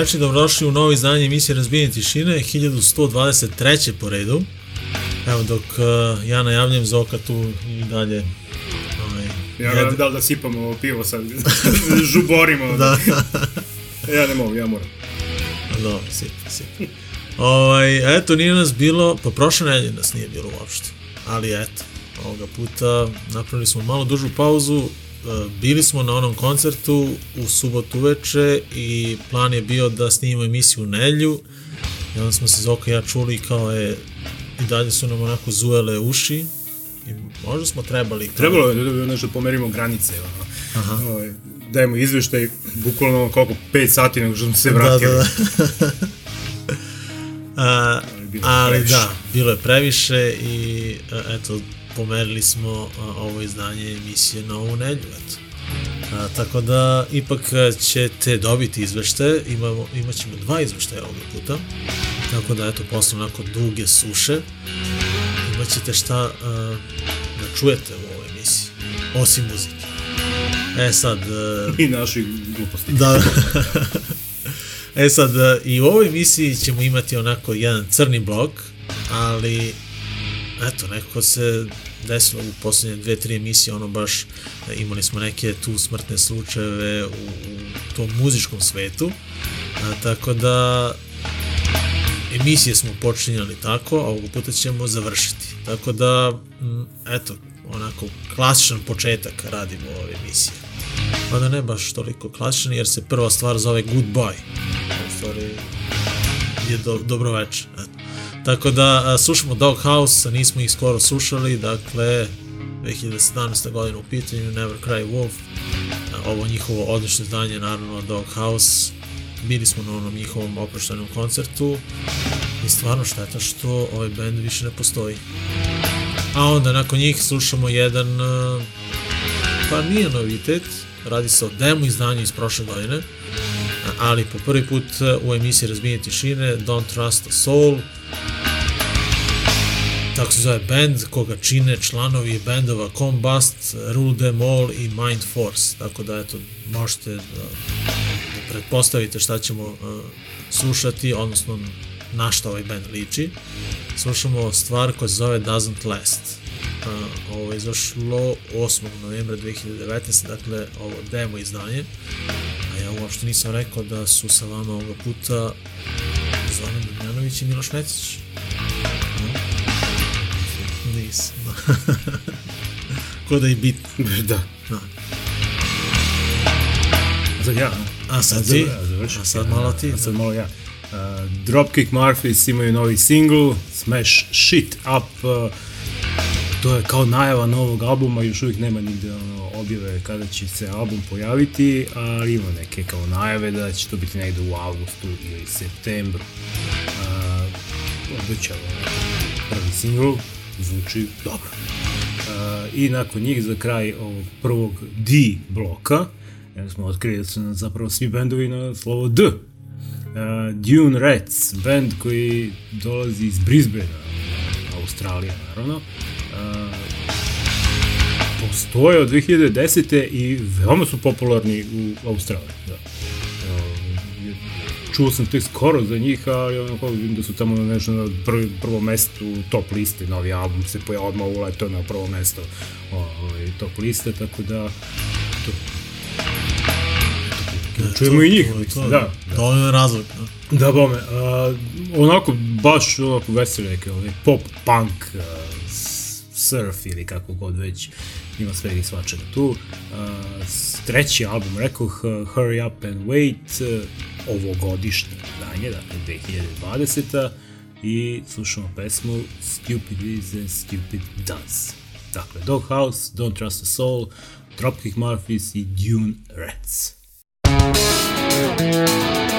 Dobroveče, dobrodošli u novo izdanje emisije Razbijanje tišine, 1123. po redu. Evo dok uh, ja najavljam Zoka tu i dalje ovaj, Ja jede- da li da sipamo pivo sad, žuborimo. Da, Ja ne mogu, ja moram. dobro, sit, sit. Ovaj, eto, nije nas bilo, pa prošle nedelje nas nije bilo uopšte. Ali eto, ovoga puta napravili smo malo dužu pauzu, bili smo na onom koncertu u subotu uveče i plan je bio da snimimo emisiju u nedjelju i onda smo se Zoka i ja čuli kao je i dalje su nam onako zujele uši i možda smo trebali kao, Trebalo je da nešto pomerimo granice. Ono. Aha. Ovaj, dajemo izveštaj, bukvalno koliko, 5 sati nego što smo se da, vratili. da, da. A, bilo je ali previše. da, bilo je previše i a, eto, pomerili smo ovo izdanje emisije na ovu nedlju, eto. A, tako da, ipak ćete dobiti izvešte, imamo, imat ćemo dva izveštaja ovoga puta, tako da, eto, posle onako duge suše, imat ćete šta a, da čujete u ovoj emisiji, osim muzike. E sad, a, I naših gluposti. da. e sad, i u ovoj emisiji ćemo imati onako jedan crni blok, ali eto, nekako se desilo u poslednje dve, tri emisije, ono baš e, imali smo neke tu smrtne slučajeve u, u tom muzičkom svetu, a, tako da emisije smo počinjali tako, a ovog puta ćemo završiti. Tako da, eto, onako, klasičan početak radimo ove emisije. Mada ne baš toliko klasičan, jer se prva stvar zove Goodbye. U stvari je do, dobro večer. Tako da slušamo Doghouse, nismo ih skoro slušali, dakle 2017. godina u pitanju Never Cry Wolf. Ovo njihovo odlično izdanje, naravno Doghouse. Bili smo na onom njihovom oproštajnom koncertu i stvarno šteta što ovaj band više ne postoji. A onda nakon njih slušamo jedan pa nije novitet, radi se o demo izdanju iz prošle godine, ali po prvi put u emisiji Razbijenje tišine, Don't Trust a Soul, tako se zove band koga čine članovi bendova Combust, Rule Them All i Mind Force, tako da eto, možete da, da pretpostavite šta ćemo uh, slušati, odnosno na šta ovaj band liči. Slušamo stvar koja se zove Doesn't Last. Uh, ovo je izašlo 8. novembra 2019. Dakle, ovo demo izdanje. Ja uopšte nisam rekao da su sa vama ovoga puta Zoran Damjanović i Miloš Necić. No? Nisam. Ko da je bitno. da. Da. A sad ja. A sad ti? A sad malo ti. A sad malo ja. Uh, Dropkick Murphys imaju novi single, Smash Shit Up. Uh, to je kao najava novog albuma, još uvijek nema nigde ono, objave kada će se album pojaviti, ali ima neke kao najave da će to biti negde u avgustu ili septembru. Uh, obećava prvi single, zvuči dobro. Uh, I nakon njih za kraj ovog prvog D bloka, jer smo otkrili da su zapravo svi bendovi na slovo D. Uh, Dune Rats, band koji dolazi iz Brisbanea, Australija naravno. Postoje od 2010. i veoma su popularni u Australiji. Da. Uh, čuo sam tek skoro za njih, ali onako vidim da su tamo na nešto na prvi, prvo mesto u top liste, novi album se poja odmah uletao na prvo mesto ovaj, top liste, tako da to, Da čujemo i njih, To- mislim, to- da. Dovoljno razlog. da. Da, bome, a, onako, baš onako veseli neki, ovaj, pop, punk, a, surf ili kako god već, ima svega i svačega tu. S- treći album, rekoh, uh, Hurry Up and Wait, uh, ovogodišnje izdanje, dakle 2020. I slušamo pesmu Stupid Is and Stupid Does. Dakle, Doghouse, Don't Trust a Soul, Dropkick Murphys i Dune Rats. I did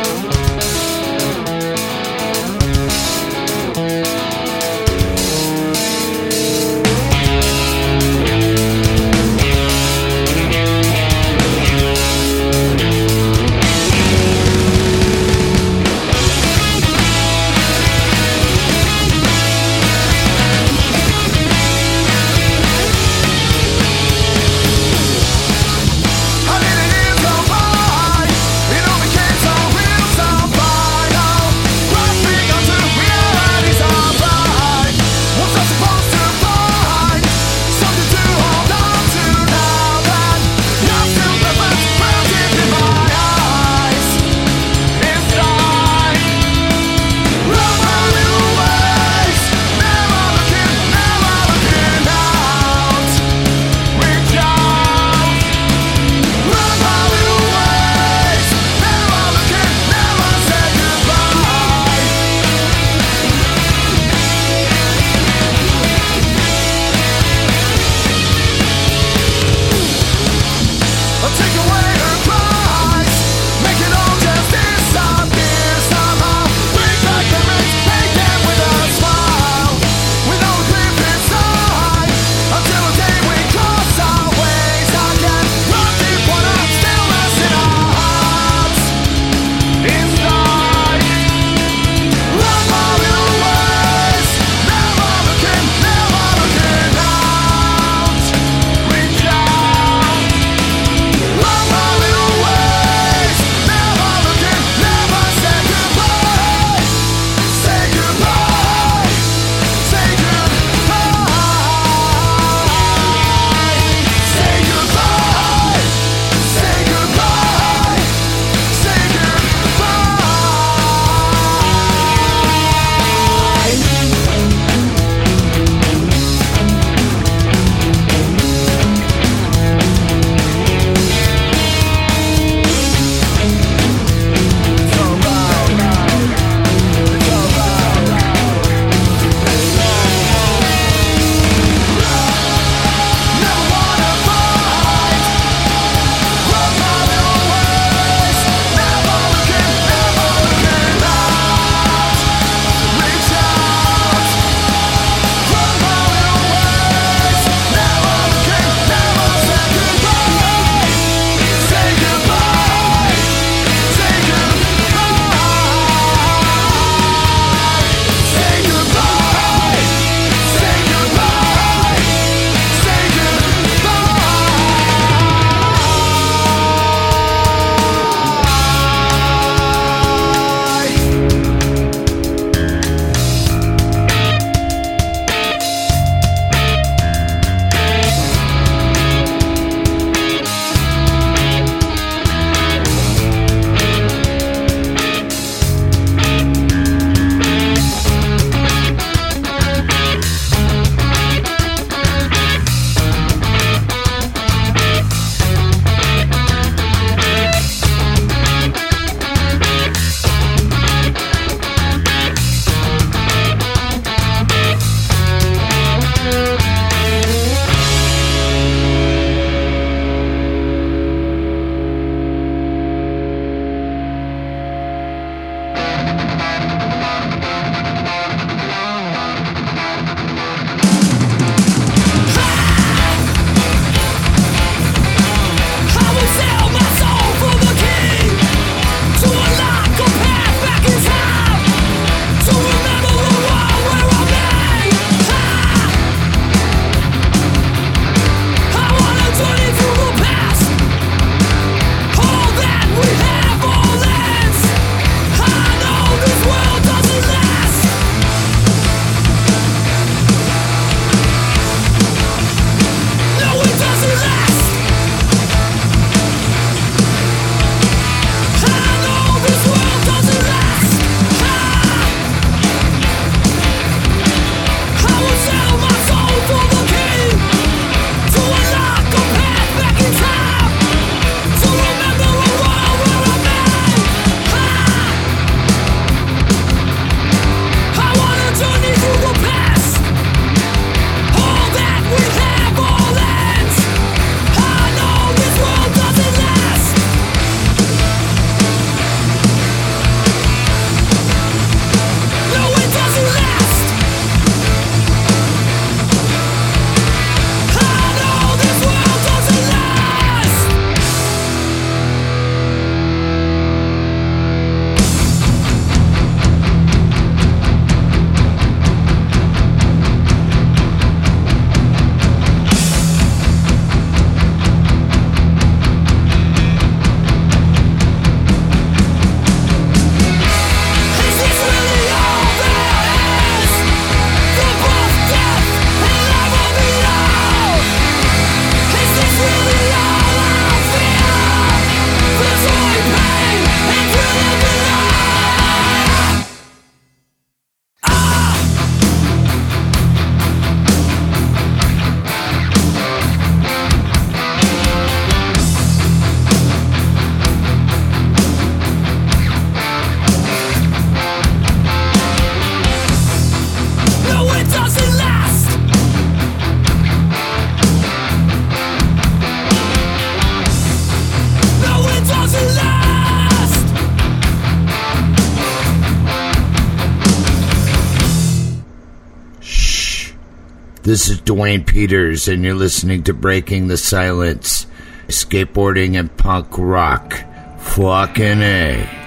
Wayne Peters, and you're listening to Breaking the Silence, skateboarding and punk rock. Fucking A.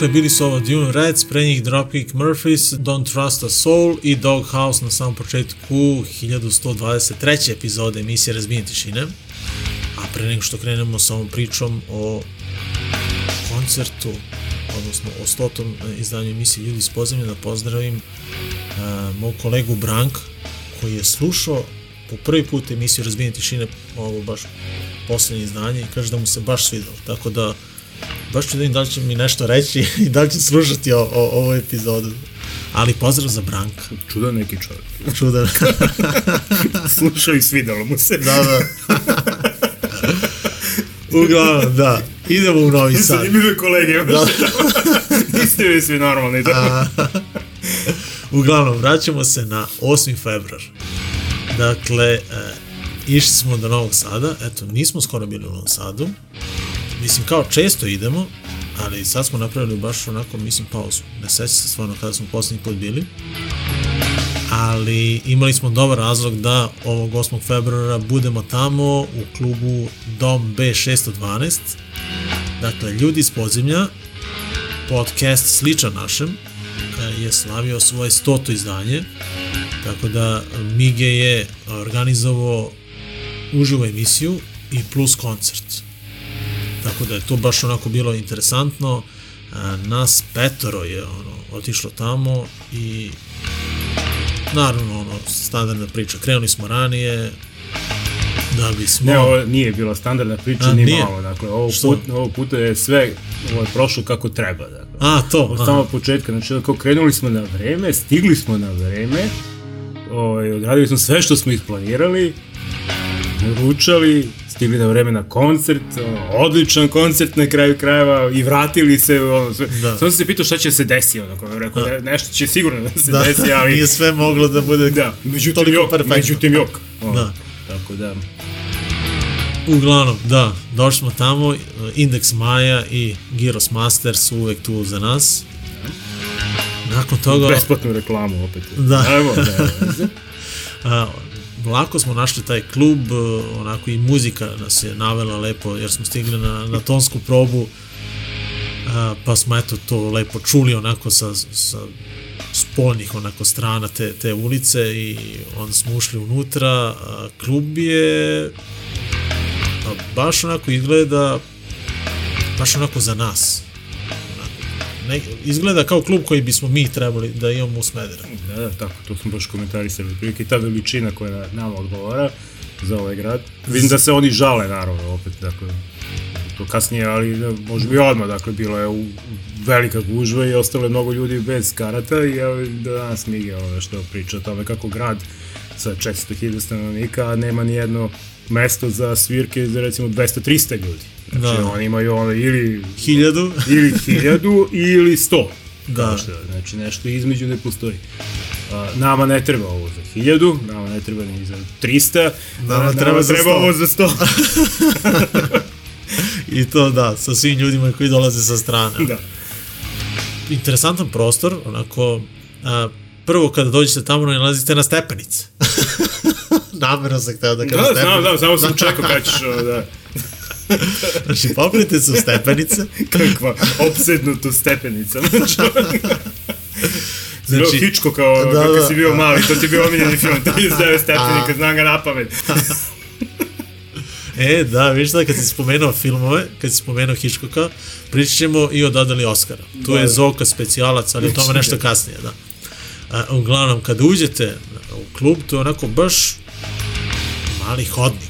Dakle, bili su ovo Dune Reds, pre njih Dropkick Murphys, Don't Trust a Soul i Doghouse na samom početku 1123. epizode emisije Razbijen tišine. A pre nego što krenemo sa ovom pričom o koncertu, odnosno o stotom e, izdanju emisije Ljudi iz podzemlja, da pozdravim uh, mog kolegu Brank, koji je slušao po prvi put emisiju Razbijen tišine, ovo baš poslednje izdanje i kaže da mu se baš svidalo. Tako da baš ću da vidim da li će mi nešto reći i da li će slušati o, o, ovu epizodu. Ali pozdrav za Branka. Čudan neki čovjek. Čudan. Slušao i svidalo mu se. da, da. Uglavnom, da. Idemo u Novi Sad. Zanimljive kolege. Da. Niste vi svi normalni. Da. Uglavnom, vraćamo se na 8. februar. Dakle, e, išli smo do Novog Sada, eto, nismo skoro bili u Novom Sadu. Mislim, kao često idemo, ali sad smo napravili baš onako, mislim, pauzu. Ne sećam se stvarno kada smo poslednji put bili. Ali imali smo dobar razlog da ovog 8. februara budemo tamo u klubu Dom B612. Dakle, ljudi iz podzemlja, podcast sličan našem, e, je slavio svoje stoto izdanje, tako da Mige je organizovao uživo emisiju i plus koncert. Tako da je to baš onako bilo interesantno. A, nas petoro je ono, otišlo tamo i naravno ono, standardna priča. Krenuli smo ranije, da bismo... Ne, ovo nije bila standardna priča, A, ni nije? malo. Dakle, ovo, Što? put, ovo puta je sve ovo je prošlo kako treba. Dakle. A, to, Od samog početka, znači kao krenuli smo na vreme, stigli smo na vreme, ovaj, odradili smo sve što smo isplanirali, naručali, stigli na vreme na koncert, odličan koncert na kraju krajeva i vratili se, ono, sve. Da. Samo sam se pitao šta će se desiti, ono, kao rekao, da. nešto će sigurno da se Da, desi, ali... nije sve moglo da bude Da, međutim toliko jok, perfektno. međutim jok. Ono, Da. Tako da, Uglavnom, da, došli smo tamo, Index Maja i Gyros Master su uvek tu za nas. Nakon toga... besplatnu reklamu opet. Da. Evo, da. A, lako smo našli taj klub, e, onako i muzika nas je navela lepo, jer smo stigli na, na tonsku probu, a, pa smo eto to lepo čuli onako sa, sa spoljnih onako strana te, te ulice i onda smo ušli unutra, a, klub je pa baš onako izgleda baš onako za nas. Ne, izgleda kao klub koji bismo mi trebali da imamo u Smederevu. Da, da, tako, to smo baš komentarisali. Prilike ta veličina koja nama odgovara za ovaj grad. Vidim da se oni žale, naravno, opet, dakle, to kasnije, ali da, možemo i odmah, dakle, bilo je u velika gužva i ostalo je mnogo ljudi bez karata i evo da danas Mige ono što priča o tome kako grad sa 400.000 stanovnika, nema ni jedno mesto za svirke za recimo 200-300 ljudi. Znači, Da. oni imaju ono ili Hiljadu. ili hiljadu ili sto. Da. Što znači nešto između ne postoji. A, nama ne treba ovo za hiljadu, nama ne treba ni za 300, Nama treba za treba 100. ovo za 100. I to da, sa svim ljudima koji dolaze sa strane. da. Interesantan prostor, onako, a, prvo kada dođete tamo nalazite na stepenice. Namerno sam hteo da kažem Da, znam, da, samo sam čekao kada ćeš, da, Znači, popnite se u stepenice. kakva obsednuto stepenica. Znači, Znači, znači, Hičko kao da, da, kako da. si bio mali, to ti je bio omiljeni film, 39 stepenika, znam ga na pamet. E, da, vidiš da, kad si spomenuo filmove, kad si spomenuo Hitchcocka, pričat ćemo i o dodali Oscara. Tu je Da. Zoka specijalac, ali o tome nešto kasnije, da. A, uglavnom, kada uđete u klub, to je onako baš mali hodnik, da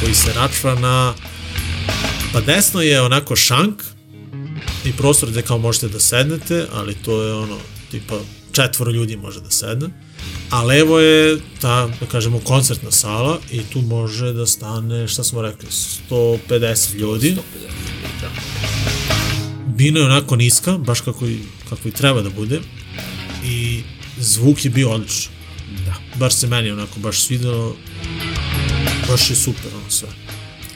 koji se račva na Pa desno je onako šank i prostor gde kao možete da sednete, ali to je ono, tipa četvoro ljudi može da sedne. A levo je ta, da kažemo, koncertna sala i tu može da stane, šta smo rekli, 150 ljudi. Bina je onako niska, baš kako i, kako i treba da bude. I zvuk je bio odličan. Da. Bar se meni onako baš svidelo. Baš je super ono sve.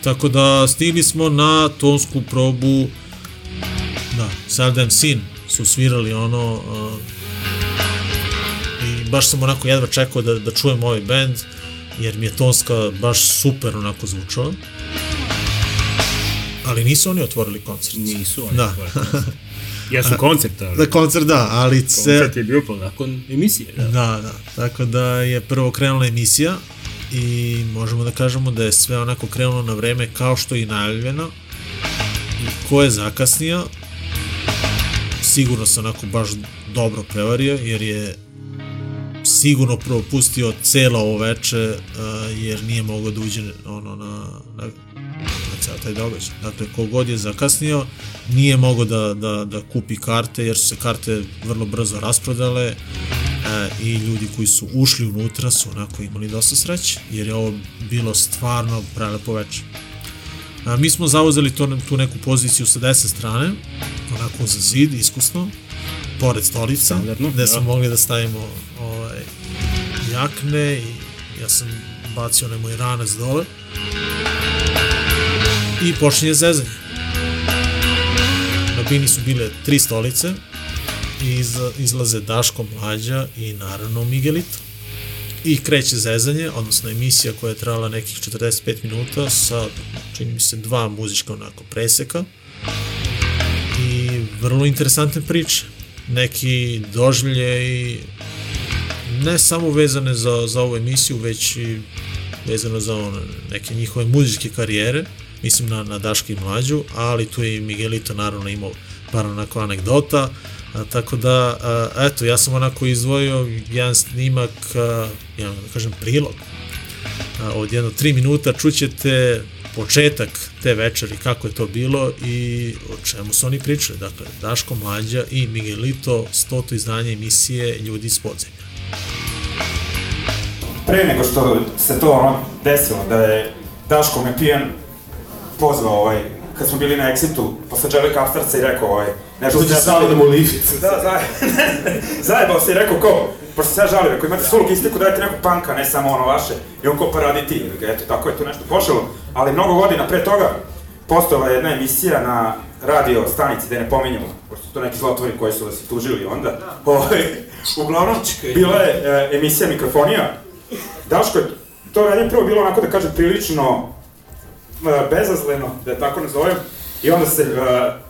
Tako da stigli smo na tonsku probu da, Saturday Sin su svirali ono uh, i baš sam onako jedva čekao da, da čujem ovaj band jer mi je tonska baš super onako zvučala ali nisu oni otvorili koncert Nisu oni Da. otvorili koncert. Jesu koncert, ali da koncert da, ali se, koncert je bio pa nakon emisije. Da. Da, da. Tako da je prvo krenula emisija i možemo da kažemo da je sve onako krenulo na vreme kao što je i najavljeno. Ko je zakasnio, sigurno se onako baš dobro prevario, jer je sigurno propustio celo ovo veče, jer nije mogao da uđe ono na, na, ceo taj događaj. Dakle, kogod je zakasnio, nije mogao da, da, da kupi karte, jer su se karte vrlo brzo rasprodale e, i ljudi koji su ušli unutra su onako imali dosta sreće, jer je ovo bilo stvarno prelepo veče. A, mi smo zauzeli to, tu neku poziciju sa desne strane, onako za zid, iskusno, pored stolica, Standardno, gde smo da. mogli da stavimo ovaj, jakne i ja sam bacio onaj moj ranac dole i počinje zezanje. Na bini su bile tri stolice i iz, izlaze Daško Mlađa i naravno Miguelito. I kreće zezanje, odnosno emisija koja je trajala nekih 45 minuta sa, čini mi se, dva muzička onako preseka i vrlo interesantne priče. Neki doživlje i ne samo vezane za, za ovu emisiju, već i vezano za one, neke njihove muzičke karijere, mislim na, na Daška Mlađu, ali tu je i Miguelito naravno imao bar onako anegdota, a, tako da, a, eto, ja sam onako izdvojio jedan snimak, a, jedan, da kažem, prilog, a, od jedno tri minuta čućete početak te večeri, kako je to bilo i o čemu su oni pričali. Dakle, Daško Mlađa i Miguelito, stoto izdanje emisije Ljudi iz podzemlja. pre nego što se to ono desilo, da je Daško me pijan pozvao ovaj, kad smo bili na Exitu, posle Jelly Kapstarca i rekao ovaj, nešto se samo da mu lift. Da, zaj, zajebao se i rekao ko, pošto se ja žalio, rekao imate sulu istiku, dajte nekog panka, ne samo ono vaše, i on ko pa radi ti, eto, tako je tu nešto pošlo, ali mnogo godina pre toga postojala je jedna emisija na radio stanici, da ne pominjamo, pošto su to neki zlotvori koji su vas i tužili onda. Ovaj, uglavnom, bila je e, emisija Mikrofonija. Daško je to radio prvo bilo onako da kažem prilično bezazleno, da tako nazovem. I onda se e,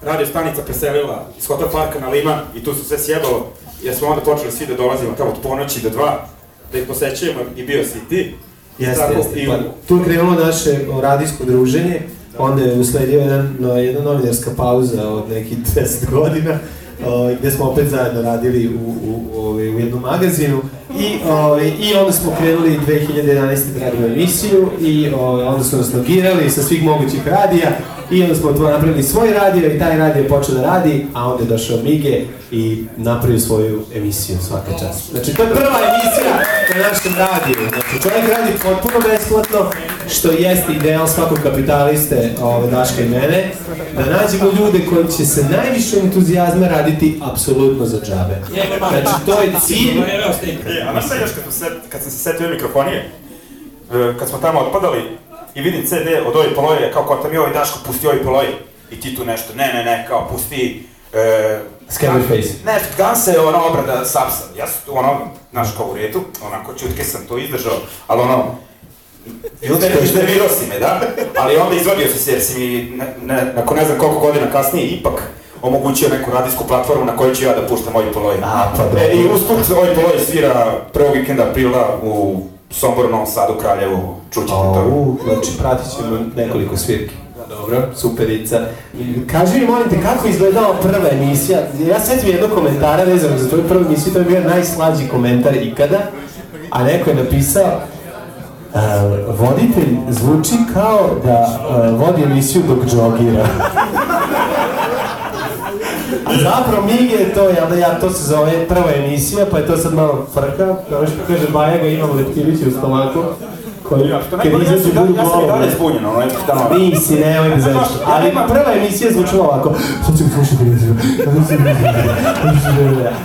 radio stanica preselila iz Hotel Parka na Liman i tu se sve sjebalo, jer smo onda počeli svi da dolazimo tamo od ponoći do dva, da ih posećujemo i bio si ti. Jeste, tako, jeste. i Pa, tu je krenulo naše radijsko druženje, onda je usledio jedan, no, jedna novinarska pauza od nekih 10 godina, o, gde smo opet zajedno radili u, u, u, u jednom magazinu i, o, i onda smo krenuli 2011. da radimo emisiju i o, onda su nas logirali sa svih mogućih radija i onda smo to napravili svoj radio i taj radio je počeo da radi, a onda je došao Mige i napravio svoju emisiju svaka čast. Znači, to je prva emisija na našem radiju. Znači, čovjek radi potpuno besplatno, što jeste ideal svakog kapitaliste, ove, Daška i mene, da nađemo ljude koji će se najviše entuzijazma raditi apsolutno za džabe. Znači, to je cilj. E, a znaš sad još kad, set, kad sam se setio mikrofonije, e, kad smo tamo otpadali i vidim CD od ove poloje, kao kao tam je ovaj Daško pusti ovaj poloje i ti tu nešto, ne, ne, ne, kao pusti... E, Scammerface. Ne, Gansa je ono obrada Sapsa, ja sam tu ono, znaš kao u redu, onako čutke sam to izdržao, ali ono, Izne- Iznervirao si me, da? Ali onda izvadio si se jer si mi, ne, ne, nakon ne znam koliko godina kasnije, ipak omogućio neku radijsku platformu na kojoj ću ja da puštam ovaj poloj. A, pa dobro. E, I usput ovaj poloj svira prvog vikenda aprila u Somboru, Novom Sadu, Kraljevu, čućete to. Znači pratit ćemo nekoliko svirki. Dobro, superica. Kaži mi, molim te, kako je izgledala prva emisija? Ja setim jednog komentara vezano za tvoju prvu emisiju, to je bio najslađi komentar ikada, a neko je napisao voditelj zvuči kao da uh, vodi emisiju dok džogira. A zapravo Mige je to, jel da ja, to se zove prva emisija, pa je to sad malo frka, kao što kaže Bajaga, imamo Leptirića u stomaku, koji, Ja, što najbolje, ja sam, budu ja sam i dalje zbunjen, ono, eto tamo. Nisi, nemoj da zaviš. Ali prva emisija je zvučala ovako. Sad ćemo slušati emisiju.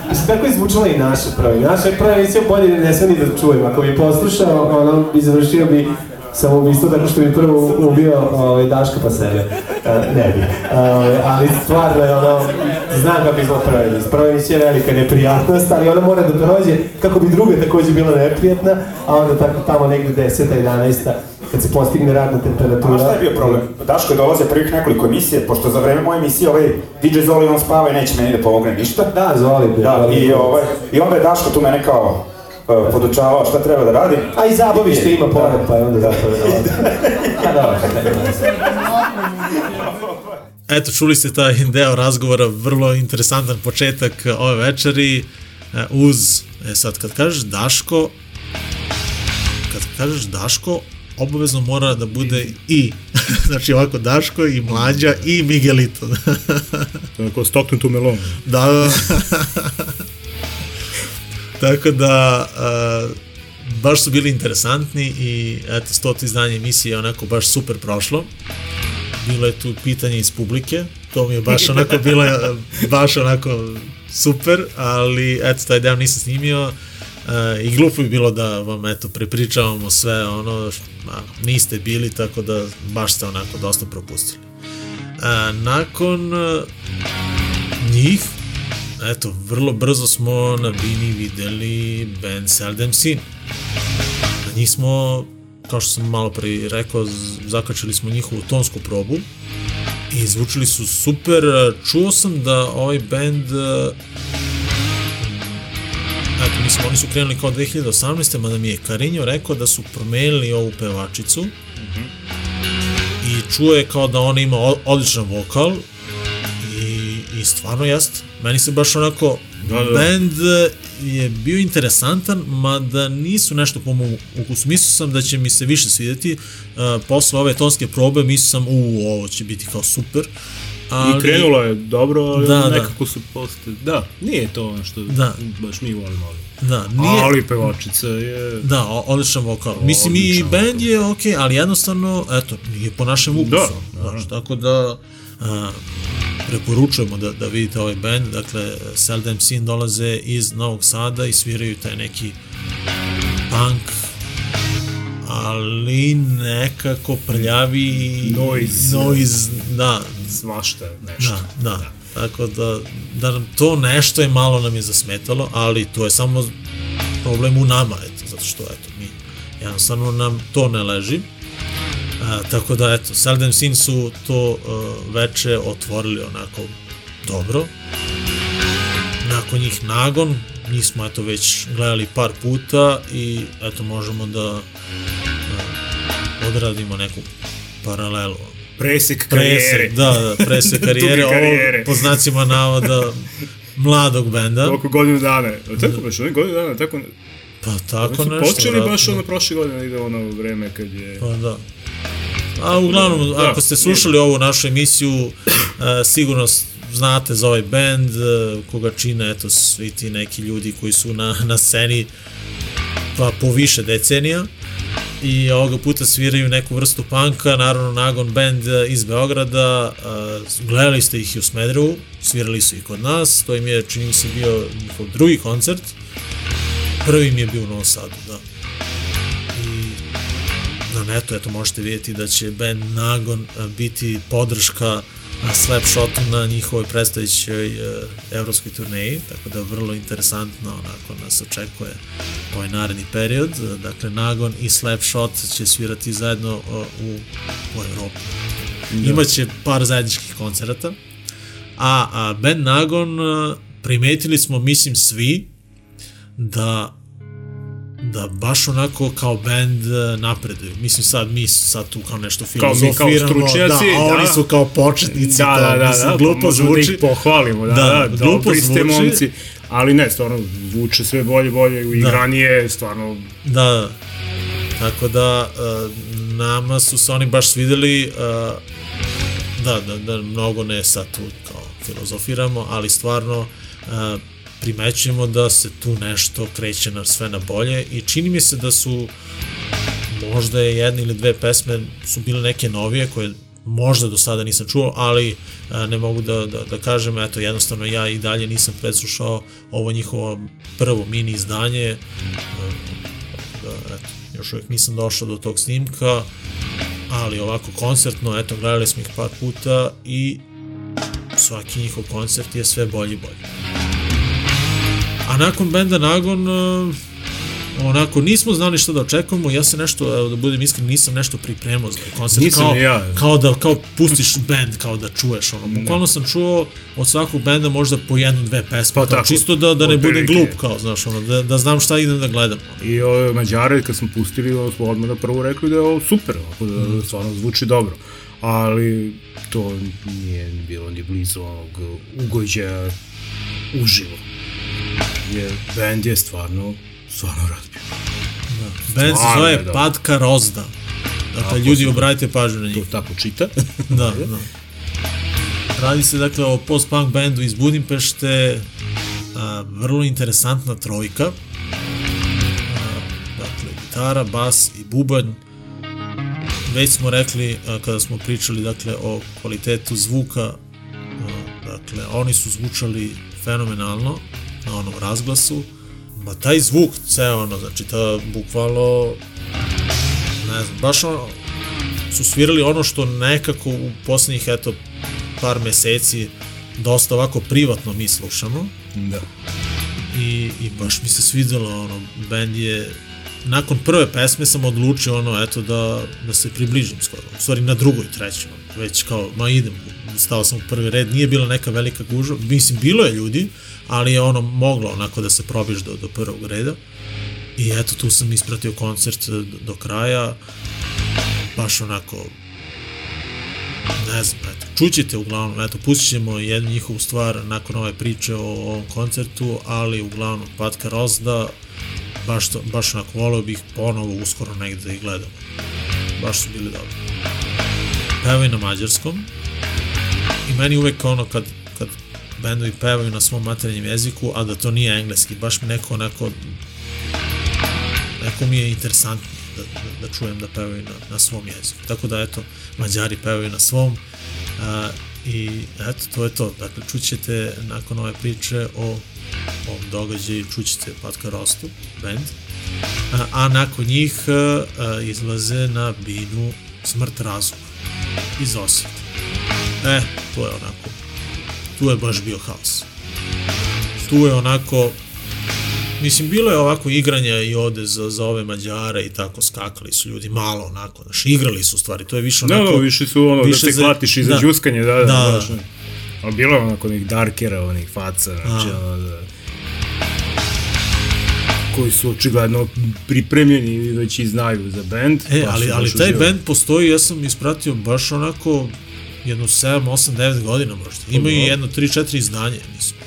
Mislim, tako je zvučala i naša prva. Naša prva emisija bolje ne sve ni da čujem. Ako bi poslušao, ono bi završio bi samoubistvo tako što bi prvo ubio ovaj, Daška pa sebe. Uh, ne bi. Uh, ali stvarno je ono, znam kako emisija. Prva emisija je velika neprijatnost, ali ona mora da prođe kako bi druga takođe bila neprijatna, a onda tako tamo negde 10. 11. kad se postigne radna temperatura. A šta je bio problem? Daško je dolaze prvih nekoliko emisije, pošto za vreme moje emisije ovaj DJ Zoli on spava i neće meni da pomogne ništa. Da, Zoli. Da, i, ovaj, i onda je Daško tu mene kao uh, podučavao šta treba da radim. A i zabavište ima pored, pa je onda zato je dolazi. Pa dobro, šta je Eto, čuli ste taj deo razgovora, vrlo interesantan početak ove večeri, e, uz, e sad kad kažeš Daško, kad kažeš Daško, obavezno mora da bude i, znači ovako Daško i Mlađa i Miguelito. Tako stoknutu melonu. da, da. Tako da, uh, baš su bili interesantni i eto, stoti izdanje emisije je onako baš super prošlo. Bilo je tu pitanje iz publike, to mi je baš onako bilo, baš onako super, ali eto, taj deo nisam snimio. Uh, I glupo bi bilo da vam eto prepričavamo sve ono, a, niste bili, tako da baš ste onako dosta propustili. Uh, nakon njih, eto, vrlo brzo smo na Bini videli band Seldom Sin. Na njih smo, kao što sam malo pre i rekao, zakačili smo njihovu tonsku probu i zvučili su super. Čuo sam da ovaj band e, Eto, mislim, oni su krenuli kao 2018. mada mi je Karinjo rekao da su promenili ovu pevačicu i čuo je kao da ona ima odličan vokal i, stvarno jest. Meni se baš onako Da, da. band je bio interesantan, mada nisu nešto po mom ukusu. Mislio sam da će mi se više svidjeti. Uh, posle ove tonske probe mislio sam, u, ovo će biti kao super. Ali, I krenulo je dobro, ali Da, da. nekako su posle... Da, nije to ono što Da. baš mi volimo. Ali, Da, nije, ali pevačica je... Da, o- odličan vokal. Mislim i band je okej, ali jednostavno, eto, nije po našem ukusu. Da, Znaš, tako da preporučujemo da, da vidite ovaj band. Dakle, Seldom Sin dolaze iz Novog Sada i sviraju taj neki punk ali nekako prljavi Noise. noise da, Svašta nešto. da, da. Tako da, da nam to nešto je malo nam je zasmetalo, ali to je samo problem u nama, eto, zato što, eto, mi, jednostavno nam to ne leži. A, tako da, eto, Seldom Sin su to uh, veče otvorili onako dobro. Nakon njih Nagon, njih smo, eto, već gledali par puta i, eto, možemo da uh, odradimo neku paralelu. Presek karijere. Presek, da, da, presek karijere, karijere. ovo po znacima navoda mladog benda. Oko godinu dana. A Tako baš, oni godinu dana, tako... Pa tako nešto. počeli baš vratno. ono prošle godine, ide ono vreme kad je... Pa da. A uglavnom, Da, ako ste slušali ovu našu emisiju, uh, sigurno znate za ovaj band, uh, koga čine, eto, svi ti neki ljudi koji su na, na sceni pa po više decenija. I ovoga puta sviraju neku vrstu panka, naravno Nagon band uh, iz Beograda, gledali ste ih i u Smedrevu, svirali su i kod nas, to im je, čini se, bio njihov drugi koncert, prvi im je bio u Novom Sadu, da. Na netu, eto, možete vidjeti da će band Nagon a, biti podrška Slapshotu na njihovoj predstojećoj e, evropskoj turneji, tako da vrlo interesantno onako nas očekuje ovaj naredni period. E, Dakle, Nagon i Slapshot će svirati zajedno o, u, u Evropi. Da. Imaće par zajedničkih koncerata, a, a band Nagon primetili smo, mislim, svi da da baš onako kao band e, napreduju. Mislim sad mi sad tu kao nešto Kao mi, kao filozofiramo, stručnjaci, da, a oni da. su kao početnici, Da, to, da, da, mislim, da, glupo zvuči. da ih pohvalimo, da, Da, da, da glupo dobri ste momci, ali ne, stvarno, zvuče sve bolje, bolje, i Da. stvarno, Da, Tako da, uh, nama su se oni baš svideli, uh, da, da, da mnogo ne sad tu kao filozofiramo, ali stvarno primećujemo da se tu nešto kreće na sve na bolje i čini mi se da su možda je jedna ili dve pesme su bile neke novije koje možda do sada nisam čuo, ali a, ne mogu da, da, da kažem, eto, jednostavno ja i dalje nisam preslušao ovo njihovo prvo mini izdanje, a, da, eto, još uvijek nisam došao do tog snimka, ali ovako koncertno, eto, gledali smo ih par puta i svaki njihov koncert je sve bolji i bolji. A nakon benda Nagon, uh, onako, nismo znali što da očekujemo, ja se nešto, evo da budem iskren, nisam nešto pripremao za koncert, Nisam kao, ja. kao da, kao pustiš band, kao da čuješ, ono, bukvalno sam čuo od svakog benda možda po jednu, dve pesme, Pa kao, tako, čisto da, da ne budem glup, kao, znaš, ono, da, da znam šta idem da gledam. I ove Mađare, kad smo pustili, ovo smo odmah na prvo rekli da je ovo super, ovako da Mhm. stvarno zvuči dobro. Ali to nije bilo ni blizu onog ugođaja uživo. Jer band je stvarno, stvarno razbio. Band se zove je dobro. Patka Rozda. Dakle, Tako ljudi, obratite pažnju na njih. To tako čita. Da, da. Radi se dakle o post-punk bendu iz Budimpešte, a, vrlo interesantna trojka. A, dakle, gitara, bas i bubanj. Već smo rekli a, kada smo pričali dakle o kvalitetu zvuka, a, dakle oni su zvučali fenomenalno na onom razglasu. Ma taj zvuk, ceo ono, znači ta bukvalno ne znam, baš ono, su svirali ono što nekako u poslednjih, eto, par meseci dosta ovako privatno mi slušamo Da. i, i baš mi se svidelo, ono, band je nakon prve pesme sam odlučio ono, eto, da, da se približim skoro, u stvari na drugoj, trećoj, već kao, ma idem, stao sam u prvi red, nije bila neka velika gužva, mislim, bilo je ljudi, ali je ono moglo onako da se probiš do, do prvog reda i eto, tu sam ispratio koncert do, do kraja, baš onako ne znam, eto, čućete uglavnom, eto, pustit ćemo jednu njihovu stvar nakon ove priče o ovom koncertu, ali uglavnom Patka Rozda, baš, to, baš onako volio bih ponovo uskoro negde da ih gledamo. Baš su bili dobri. Pevaju na mađarskom i meni uvek ono kad, kad bendovi pevaju na svom maternjem jeziku, a da to nije engleski, baš mi neko onako neko mi je interesantno da, da, da čujem da pevaju na, na svom jeziku. Tako da, eto, Mađari pevaju na svom a, i eto, to je to. Dakle, čućete nakon ove priče o ovom događaju, čućete Patka Rostu, band, a, a nakon njih a, izlaze na binu Smrt razuma iz Osijeka. E, to je onako, tu je baš bio haos. Tu je onako, Mislim, bilo je ovako igranja i ovde za, za ove Mađare i tako skakali su ljudi malo onako, znaš, igrali su stvari, to je više Da, onako... da, više su ono, više da se klatiš i za da. džuskanje, da, da, Da, da. da. Znaš, ali bilo je onako onih darkera, onih faca, znači, A. ono, da, koji su očigledno pripremljeni i već i znaju za band. E, ali, ali taj band postoji, ja sam ispratio baš onako jedno 7, 8, 9 godina možda. Imaju Dobro. jedno 3, 4 izdanje, mislim.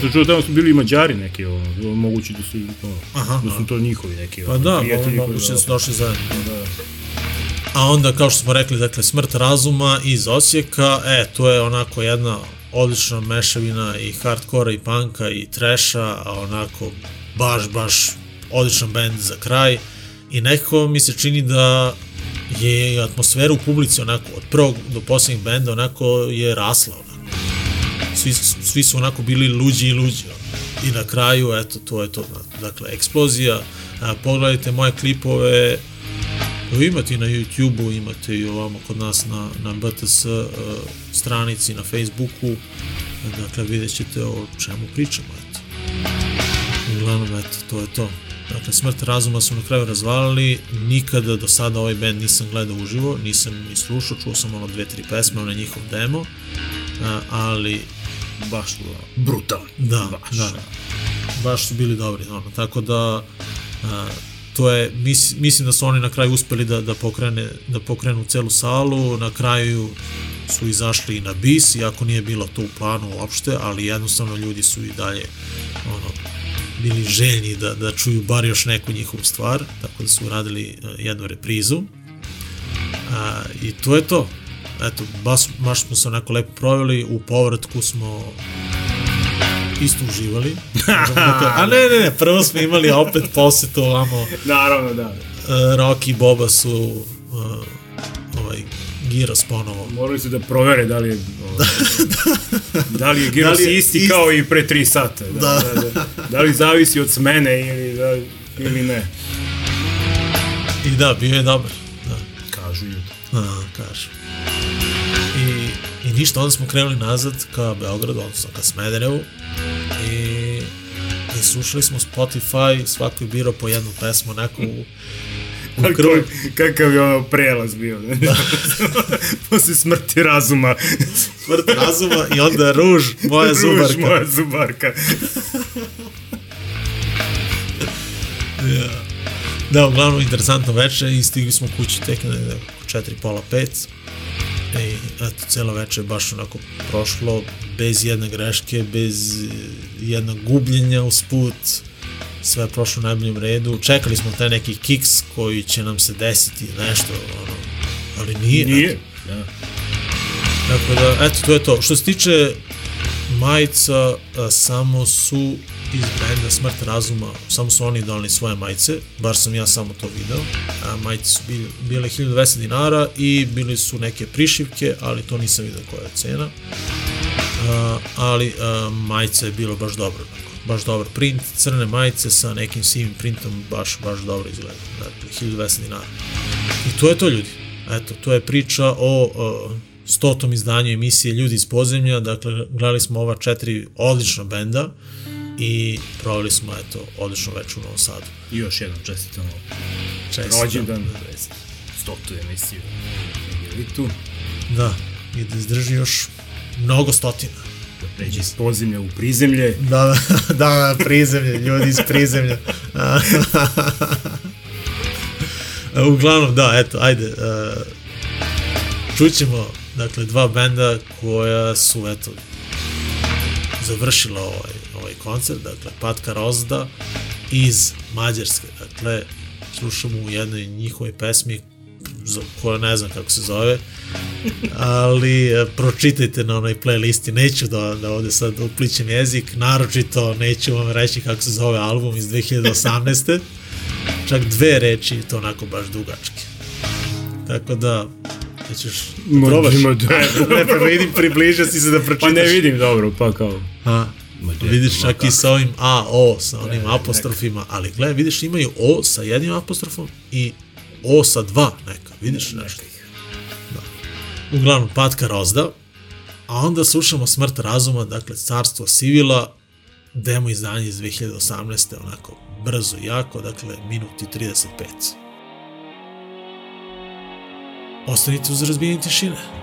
Sam čuo, tamo su bili i mađari neki, ono, moguće da su, ono, Aha, da su to njihovi neki, Pa ono, da, prijatelji mo- koji- moguće da su došli zajedno. Da. A onda, kao što smo rekli, dakle, Smrt razuma iz Osijeka, e, to je onako jedna odlična mešavina i hardkora i panka i treša, a onako baš, baš odličan bend za kraj i nekako mi se čini da je atmosfera u publici onako od prvog do poslednjeg benda onako je rasla onako. Svi, svi su onako bili luđi i luđi i na kraju eto to je to dakle eksplozija a, pogledajte moje klipove Evo imate i na YouTube-u, imate i ovamo kod nas na, na BTS uh, stranici, na Facebooku, dakle vidjet ćete o čemu pričamo, eto. Uglavnom, eto, to je to. Dakle, Smrt razuma su na kraju razvalili, nikada do sada ovaj band nisam gledao uživo, nisam ni slušao, čuo sam ono dve, tri pesme, ono njihov demo, ali baš su brutalni. Da, baš. da. Baš su bili dobri, ono, tako da a, to je, mis, mislim da su oni na kraju uspeli da, da, pokrene, da pokrenu celu salu, na kraju su izašli i na bis, iako nije bilo to u planu uopšte, ali jednostavno ljudi su i dalje ono, bili željni da, da čuju bar još neku njihovu stvar, tako da su uradili e, jednu reprizu. A, I to je to. Eto, baš, baš smo se onako lepo proveli, u povratku smo isto uživali. A ne, ne, ne, prvo smo imali opet posetu ovamo, Naravno, da. uh, Rocky i Boba su Giros ponovo. Morali su da provere da li je, ovaj, da li je Giros Da li je isti, isti- kao i pre 3 sata. Da, Da. da. Da, da, li zavisi od smene ili, da, ili ne. I da, bio je dobar. Da. Kažu ljudi. A, kažu. I, I ništa, onda smo krenuli nazad ka Beogradu, odnosno ka Smederevu i, i slušali smo Spotify, svako je birao po jednu pesmu, onako u, krug. kakav je ono prelaz bio. Ne? Posle smrti razuma. Smrt razuma i onda ruž, moja Ruž, zubarka. moja zubarka. Ja. Da, uglavnom interesantno veče i stigli smo kući tek oko četiri, pola, pet. I eto, celo veče je baš onako prošlo bez jedne greške, bez eh, jednog gubljenja usput. Sve prošlo u najboljem redu. Čekali smo taj neki kiks koji će nam se desiti nešto, ono, ali nije. Nije. Da. Tako da, eto, to je to. Što se tiče majica, a, samo su iz benda Smrt razuma, samo su oni donali svoje majice, bar sam ja samo to video. A, majice su bile, bile 1200 dinara i bili su neke prišivke, ali to nisam video koja je cena. A, ali a, majica je bilo baš dobro, baš dobar print, crne majice sa nekim sivim printom, baš, baš dobro izgleda. Dakle, 1200 dinara. I to je to ljudi. Eto, to je priča o, o stotom izdanju emisije Ljudi iz podzemlja, dakle, gledali smo ova četiri odlična benda i proveli smo, eto, odlično večer u Novom Sadu. I još čestitamo Čestitam. rođendan, stotu emisiju. Bili tu. Da, i da izdrži još mnogo stotina. Da pređe iz podzemlja u prizemlje. Da, da, da, prizemlje, ljudi iz prizemlja. Uglavnom, da, eto, ajde. Uh, čućemo, dakle, dva benda koja su, eto, završila ovaj, ovaj koncert, dakle, Patka Rozda iz Mađarske, dakle, slušamo u jednoj njihovoj pesmi koja ne znam kako se zove, ali e, pročitajte na onoj playlisti, neću da, da ovde sad uplićem jezik, naročito neću vam reći kako se zove album iz 2018. Čak dve reči, to onako baš dugačke. Tako da, da Ma, probaš? ima da. ne, pa vidim, približa si se da pročitaš. Pa ne vidim dobro, pa kao. A, Ma de, vidiš ma čak i sa ovim A, O, sa onim apostrofima, ali gledaj, vidiš imaju O sa jednim apostrofom i O sa dva neka, vidiš nešto. Uglavnom, Patka Rozda, a onda slušamo Smrt razuma, dakle, Carstvo Sivila, demo izdanje iz 2018. onako brzo jako, dakle, minut i 35. Ostanite uz razbijenje tišine.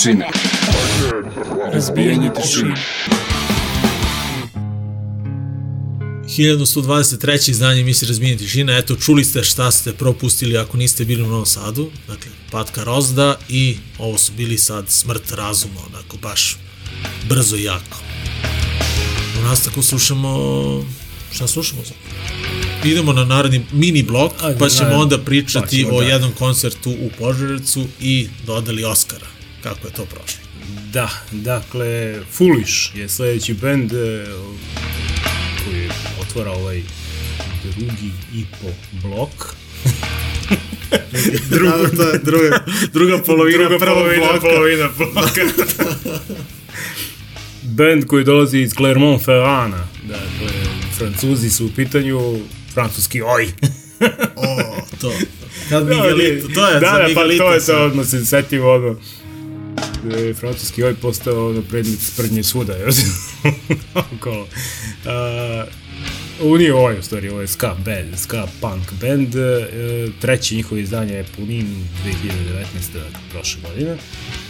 Tišine. Razbijanje tišine. 1123. izdanje emisije Razbijenje tišina. Eto, čuli ste šta ste propustili ako niste bili u Novom Sadu. Dakle, Patka Rozda i ovo su bili sad Smrt razuma, onako baš brzo i jako. U nastavku slušamo... Šta slušamo sad? Idemo na naredni mini blok, Ajde, pa ćemo onda Pa pričati ćemo, o da. jednom koncertu u Požarevcu i dodali Oscara. Kako je to prošlo? Da, dakle, Foolish je sledeći bend e, koji otvara ovaj drugi i po blok. To je druga, druga polovina Druga prvog polovina, bloka. polovina bloka. bend koji dolazi iz Clermont-Ferrana. Dakle, Francuzi su u pitanju, francuski oj. O, to. Kad Miguelito, to je da, za da, pa to je to, odmah se setimo da je francuski oj postao ono predmet sprdnje svuda, još okolo. Uh, nije oj, u stvari, ovo je ska band, ska punk band, e, treće njihovo izdanje je Punin 2019. dakle, prošle godine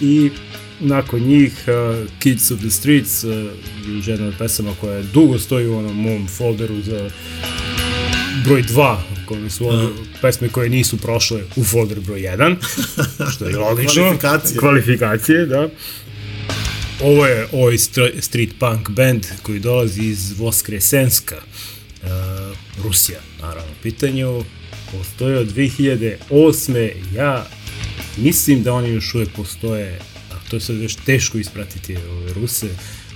i nakon njih uh, Kids of the Streets, uh, jedna od pesama koja dugo stoji u onom mom folderu za broj 2, koji su one pesme koje nisu prošle u folder broj 1, što je logično. Kvalifikacije. Kvalifikacije, da. Ovo je ovaj str- street punk band koji dolazi iz Voskresenska, uh, Rusija, naravno, pitanju. Postoje od 2008. Ja mislim da oni još uvek postoje, a to je sad već teško ispratiti ove Ruse.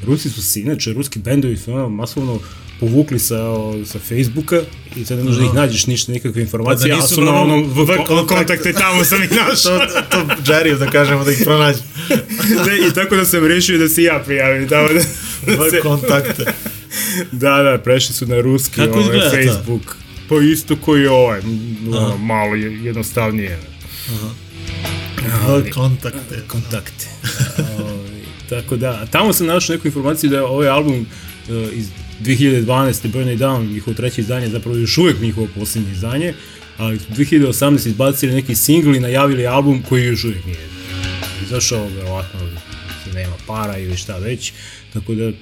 Rusi su se, inače, ruski bendovi su ono masovno povukli sa, o, sa Facebooka i sad ne možeš da ih nađeš ništa, nikakve informacije, Pa da a su na onom v, kontakte tamo sam ih našao. to, to Jerry da kažemo da ih pronađe. Ne, I tako da sam rešio da se ja prijavim tamo da, da se... V kontakte. Da, da, prešli su na ruski Kako ovaj? Facebook. Pa isto koji je ovaj, ono, malo je, jednostavnije. V kontakte. Kontakte. Ovaj, tako da, tamo sam našao neku informaciju da je ovaj album uh, iz 2012. Burn It Down, njihovo treće izdanje, zapravo još uvek njihovo posljednje izdanje, ali su 2018. izbacili neki singl i najavili album koji još uvek nije izašao, verovatno nema para ili šta već, tako da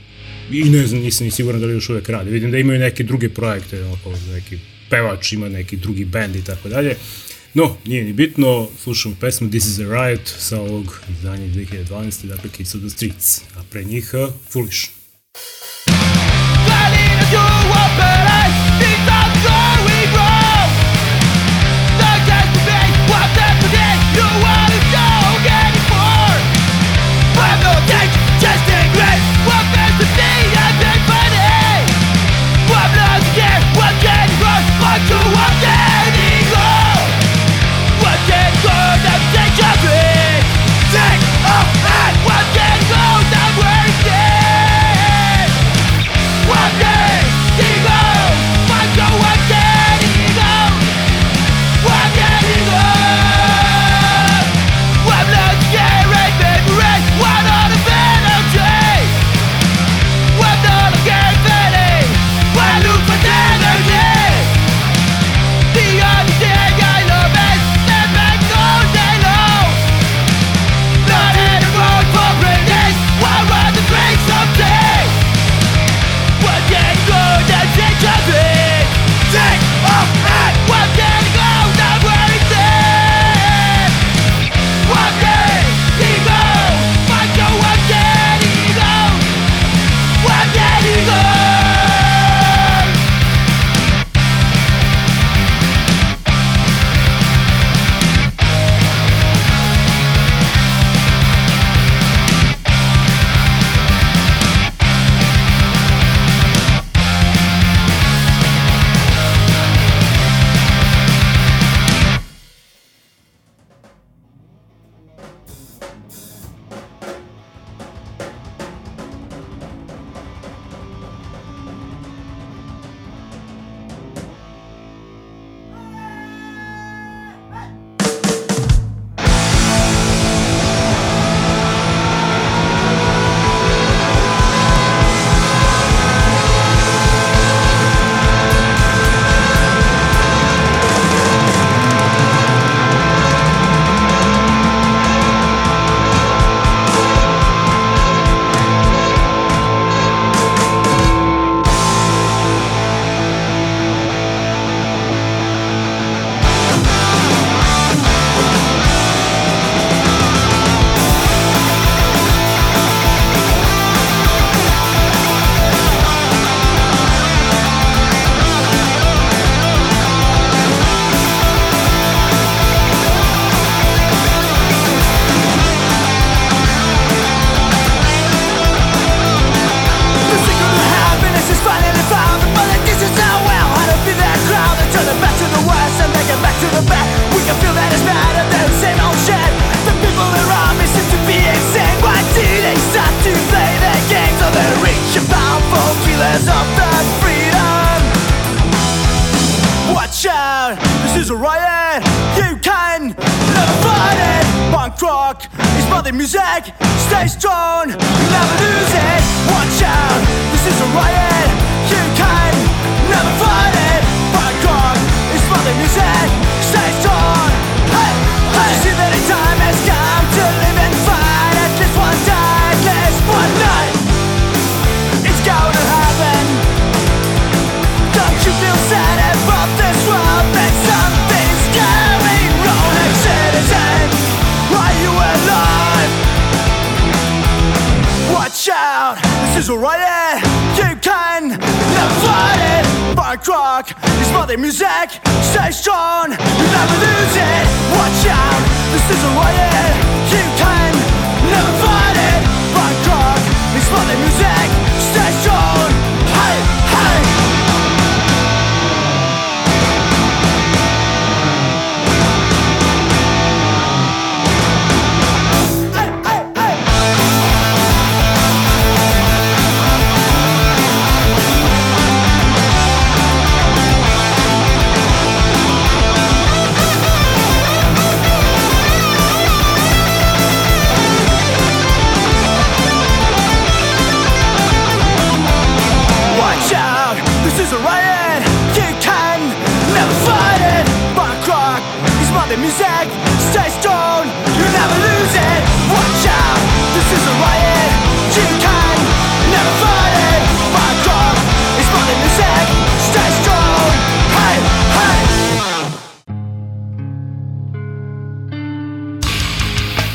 i ne znam, nisam ni siguran da li još uvek rade. Vidim da imaju neke druge projekte, oko neki pevač ima neki drugi band i tako dalje. No, nije ni bitno, slušamo pesmu This is a Riot sa ovog izdanja iz 2012. Dakle, Kids of the Streets, a pre njih Foolish. you up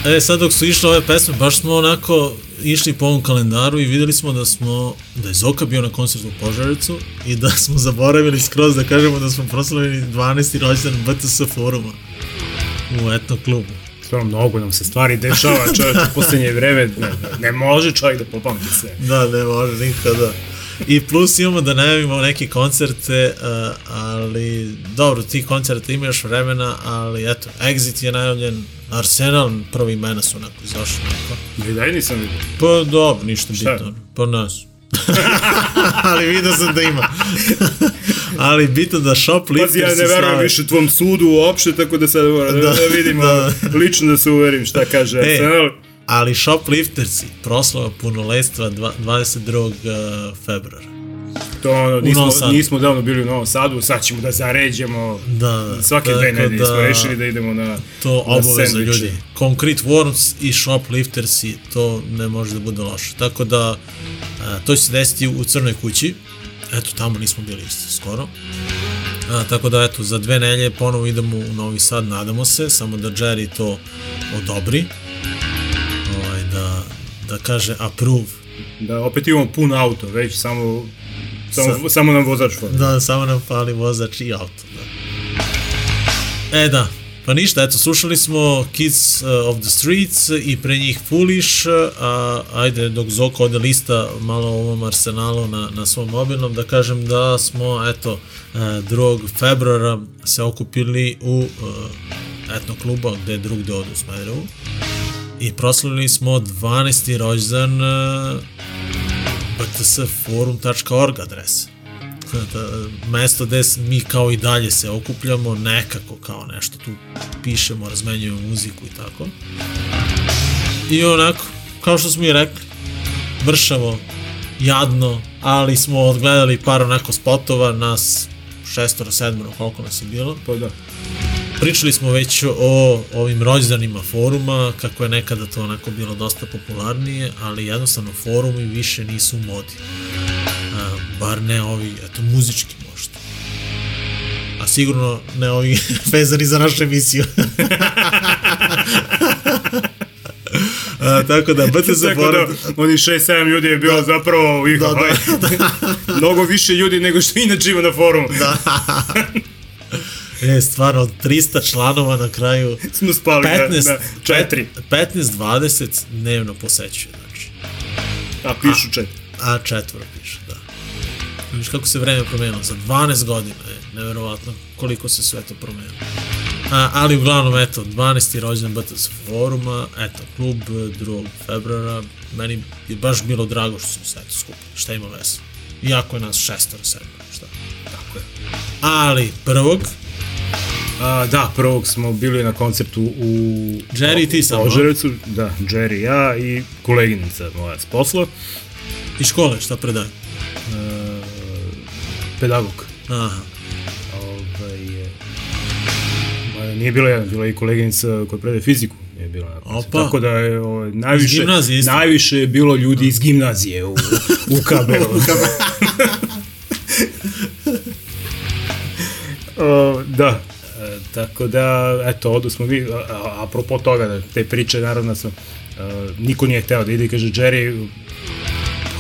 E, sad dok su išle ove pesme, baš smo onako išli po ovom kalendaru i videli smo da smo, da je Zoka bio na koncertu u Požarecu i da smo zaboravili skroz da kažemo da smo proslavili 12. rođendan BTS foruma u etno klubu. Stvarno, mnogo nam se stvari dešava, čovjek u posljednje vreme, ne, ne može čovjek da popamti sve. Da, ne može nikada. I plus imamo da najavimo neke koncerte, uh, ali dobro, ti koncerta ima još vremena, ali eto, Exit je najavljen, Arsenal, prvi imena su onako izašli. Onako. I dalje nisam vidio. Pa dobro, ništa Šta? bitno. Pa nas. ali vidio sam da ima. ali bitno da shoplifters Pazi, ja ne verujem više tvom sudu uopšte, tako da sad moram da, Da, da vidimo, da. lično da se uverim šta kaže E, Arsenal. Ali shopliftersi, proslava punoletstva dva- 22. uh, februara. To ono, nismo, nismo davno bili u Novom Sadu, sad ćemo da zaređemo. Da, da. Svake dve nedelje smo da- rešili da idemo na To na obaveza sendviče. ljudi. Concrete Worms i Shopliftersi, to ne može da bude loše. Tako da, a, to će se desiti u Crnoj kući. Eto, tamo nismo bili isto skoro. A, tako da, eto, za dve nelje ponovo idemo u Novi Sad, nadamo se, samo da Jerry to odobri. Da, da kaže approve. Da opet imamo pun auto, već samo, samo, Sa- samo nam vozač fali. Da, samo nam fali vozač i auto, da. E, da. Pa ništa, eto, slušali smo Kids uh, of the Streets i pre njih Foolish, a ajde, dok Zoko ode lista malo o ovom arsenalu na, na svom mobilnom, da kažem da smo, eto, uh, 2. februara se okupili u uh, etno kluba gde je drug od u Smederevu i proslavili smo 12. rođendan uh, btsforum.org adrese da, mesto gde mi kao i dalje se okupljamo, nekako kao nešto tu pišemo, razmenjujemo muziku i tako. I onako, kao što smo i rekli, mršavo, jadno, ali smo odgledali par onako spotova, nas šestoro, sedmoro, koliko nas je bilo. Pa da. Pričali smo već o ovim rođendanima foruma, kako je nekada to onako bilo dosta popularnije, ali jednostavno forumi više nisu u modi. A, bar ne ovi, eto, muzički možda. A sigurno ne ovi vezani za našu emisiju. A, tako da, BTS Tako forum... da, oni 6-7 ljudi je bilo zapravo ih, Da, ovaj, da, mnogo više ljudi nego što inače ima na forumu. Da. E, stvarno, od 300 članova na kraju Smo spali na- 15, na četiri. 15-20 dnevno posećuje, znači. A pišu četiri. A četvoro piše, da. Viš kako se vreme promenilo, za 12 godina je neverovatno koliko se sve to promenilo. A, ali uglavnom, eto, 12. rođendan BTS foruma, eto, klub 2. februara, meni je baš bilo drago što smo se eto skupili, šta ima veze. Iako je nas šestor, sedmor, šta? Tako je. Ali, prvog, A, da, prvog smo bili na konceptu u Jerry i ti samo? Požarevcu, da, Jerry i ja i koleginica moja s posla, iz škole, šta predaje? pedagog. Aha. Ovaj, e, ma, nije bila jedna, bila i koleginica koja predaje fiziku. Je bila na. Opa. Tako da je ovaj, najviše, najviše je bilo ljudi iz gimnazije u, u KB. O, da, e, tako da, eto, odu smo mi, a, a, apropo toga, da, te priče, naravno sam, e, niko nije hteo da ide kaže, Jerry,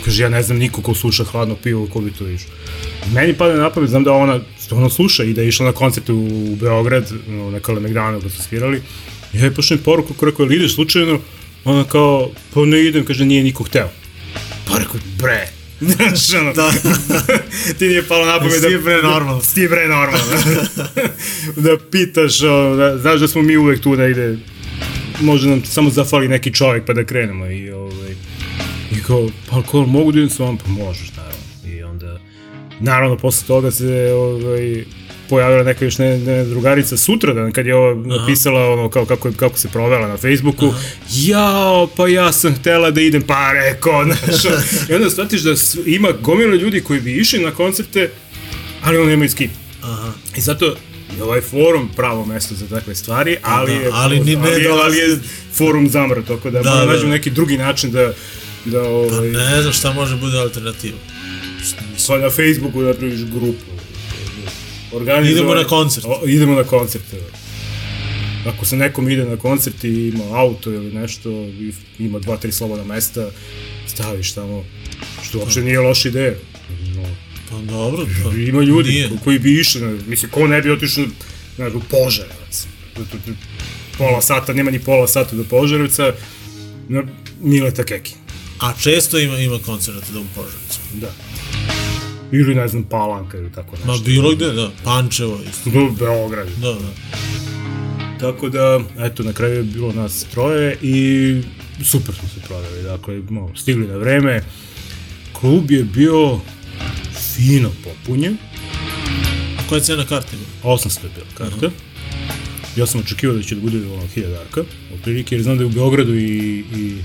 kaže, ja ne znam niko ko sluša hladno pivo, ko bi to išao. Meni pada na pamet, znam da ona stvarno sluša i da je išla na koncert u, u Beograd, na Kalemegdanu kad su svirali. Ja je pošlim poruku, ko rekao, ili ideš slučajno? Ona kao, pa ne idem, kaže, nije niko hteo. Pa rekao, bre, Znaš, ono, Da. ti nije palo na pamet da... Sti bre normalno. Sti bre normalno. da pitaš, da, znaš da smo mi uvek tu negde, može nam samo zafali neki čovjek pa da krenemo i ovaj, i kao, pa ko, mogu da idem s vama? Pa možeš, naravno. I onda, naravno, posle toga se, ovaj, pojavila neka još ne, ne drugarica sutradan kad je ovo napisala ono kao kako, kako se provela na Facebooku jao pa ja sam htela da idem pa rekao znaš i onda shvatiš da ima gomila ljudi koji bi išli na koncerte ali oni nemaju skip Aha. i zato je ovaj forum pravo mesto za takve stvari, ali, da, je, ali ni- ne ali, je- ali je forum zamro, tako da, Da, da, da. nađu neki drugi način da, da Pa ovaj, ne znam šta može bude alternativa. pa na Facebooku napraviš grupu. Organizovani- Idemo na koncert. O, idemo na koncert. Ako se nekom ide na koncert i ima auto ili nešto, ima dva, tri slobodna mesta, staviš tamo, što uopšte nije loša ideja. No, Pa dobro, to ima ljudi nije. ko- koji bi išli, na- mislim, ko ne bi otišao znaš, u Požarevac. Tu- Pola sata, nema ni pola sata do Požarevca, na Mileta Keki. A često ima, ima koncerta da u Požarevcu. Da. Ili ne znam, Palanka ili tako nešto. Ma bilo gde, da. Pančevo isto. Do Beograd. Da, da. Tako da, eto, na kraju je bilo nas troje i super smo se prodali. Dakle, no, stigli na vreme. Klub je bio fino popunjen. A koja je cena karte? bila? 800 je bila karta. Ja sam očekivao da će da bude ono 1000 arka, otprilike, jer znam da je u Beogradu i, i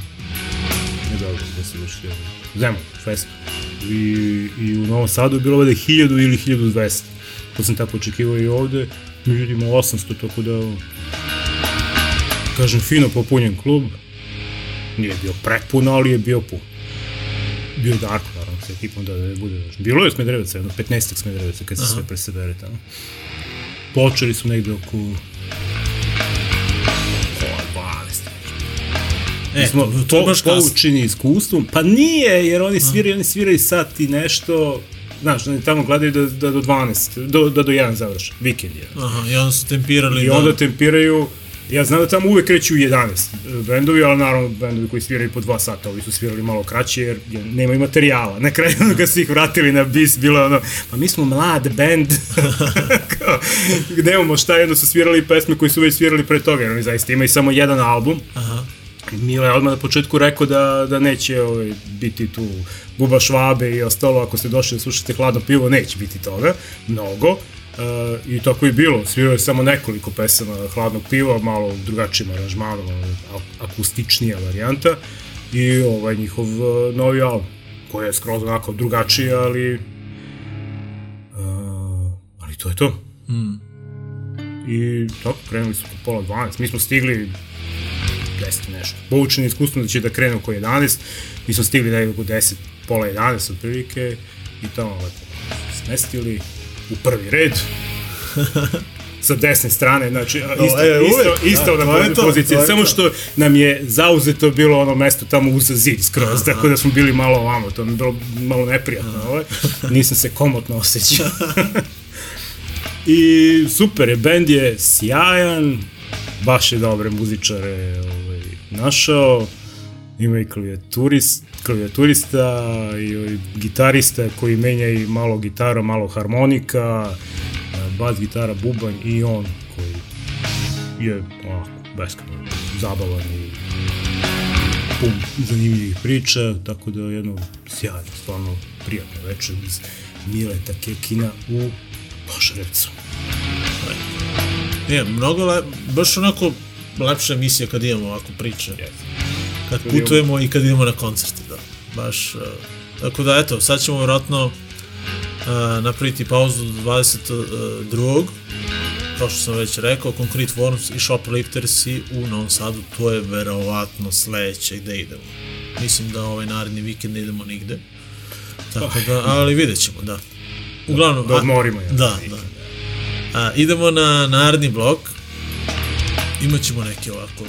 ne Beogradu, da se još Zemun, fest. I, I u Novom Sadu je bilo je 1000 ili 1200. To sam tako očekivao i ovde, međutim 800, tako da kažem, fino popunjen klub. Nije bio prepun, ali je bio pun. Bio je Darko, naravno, sa ekipom da, da bude. Bilo je Smedrevaca, jedno 15 Smedrevaca, kad se sve presebere tamo. Počeli su negde oko E, smo to, to kasno. poučeni iskustvom. Pa nije, jer oni sviraju, oni sviraju sat i nešto, znaš, oni tamo gledaju da, da do 12, do, da do 1 završi, vikend je. Aha, i onda su tempirali I da... onda tempiraju, ja znam da tamo uvek kreću u 11 bendovi, ali naravno bendovi koji sviraju po 2 sata, ovi su svirali malo kraće jer nemaju materijala. Na kraju kad su ih vratili na bis, bilo je ono, pa mi smo mlad bend, nemamo šta, jedno su svirali pesme koji su već svirali pre toga, jer oni zaista imaju samo jedan album. Aha. Mile je odmah na početku rekao da, da neće ovaj, biti tu Buba Švabe i ostalo, ako ste došli da slušate hladno pivo, neće biti toga, mnogo. E, I tako i bilo, svirao je samo nekoliko pesama hladnog piva, malo drugačijim aranžmanom, akustičnija varijanta i ovaj njihov e, novi album, koji je skroz onako drugačiji, ali e, ali to je to. Mm. I tako, krenuli su oko pola 12, mi smo stigli 10 nešto. Poučeni iskustveno da će da krenu oko 11, mi smo stigli negdje oko 10, pola 11 otprilike i tamo lepo smestili u prvi red sa desne strane, znači isto, e, isto, uvek, isto da, na to je pozicije, to je samo to. što nam je zauzeto bilo ono mesto tamo uz zid skroz, tako da smo bili malo ovamo, to mi je bilo malo neprijatno, ovaj. nisam se komotno osjećao. I super je, bend je sjajan, baš je dobre muzičare ovaj, našao, ima i klavijaturist, klavijaturista i gitarista koji menja i malo gitara, malo harmonika, eh, bas gitara, bubanj i on koji je onako beskreno zabavan i pun zanimljivih priča, tako da jedno sjajno, stvarno prijatno večer uz Mileta Kekina u Požarevcu. Je, mnogo le, baš onako lepša emisija kad imamo ovako priče. Kad Kad putujemo i kad idemo na koncerte, da. Baš, uh, tako da eto, sad ćemo vjerojatno uh, napraviti pauzu do 22. Kao što sam već rekao, Concrete Worms i Shopliftersi u Novom Sadu, to je verovatno sledeće gde idemo. Mislim da ovaj naredni vikend ne idemo nigde. Tako da, ali vidjet ćemo, da. Uglavnom, Da a- odmorimo jedan Da, da. A, idemo na naredni blok. Imaćemo neke ovako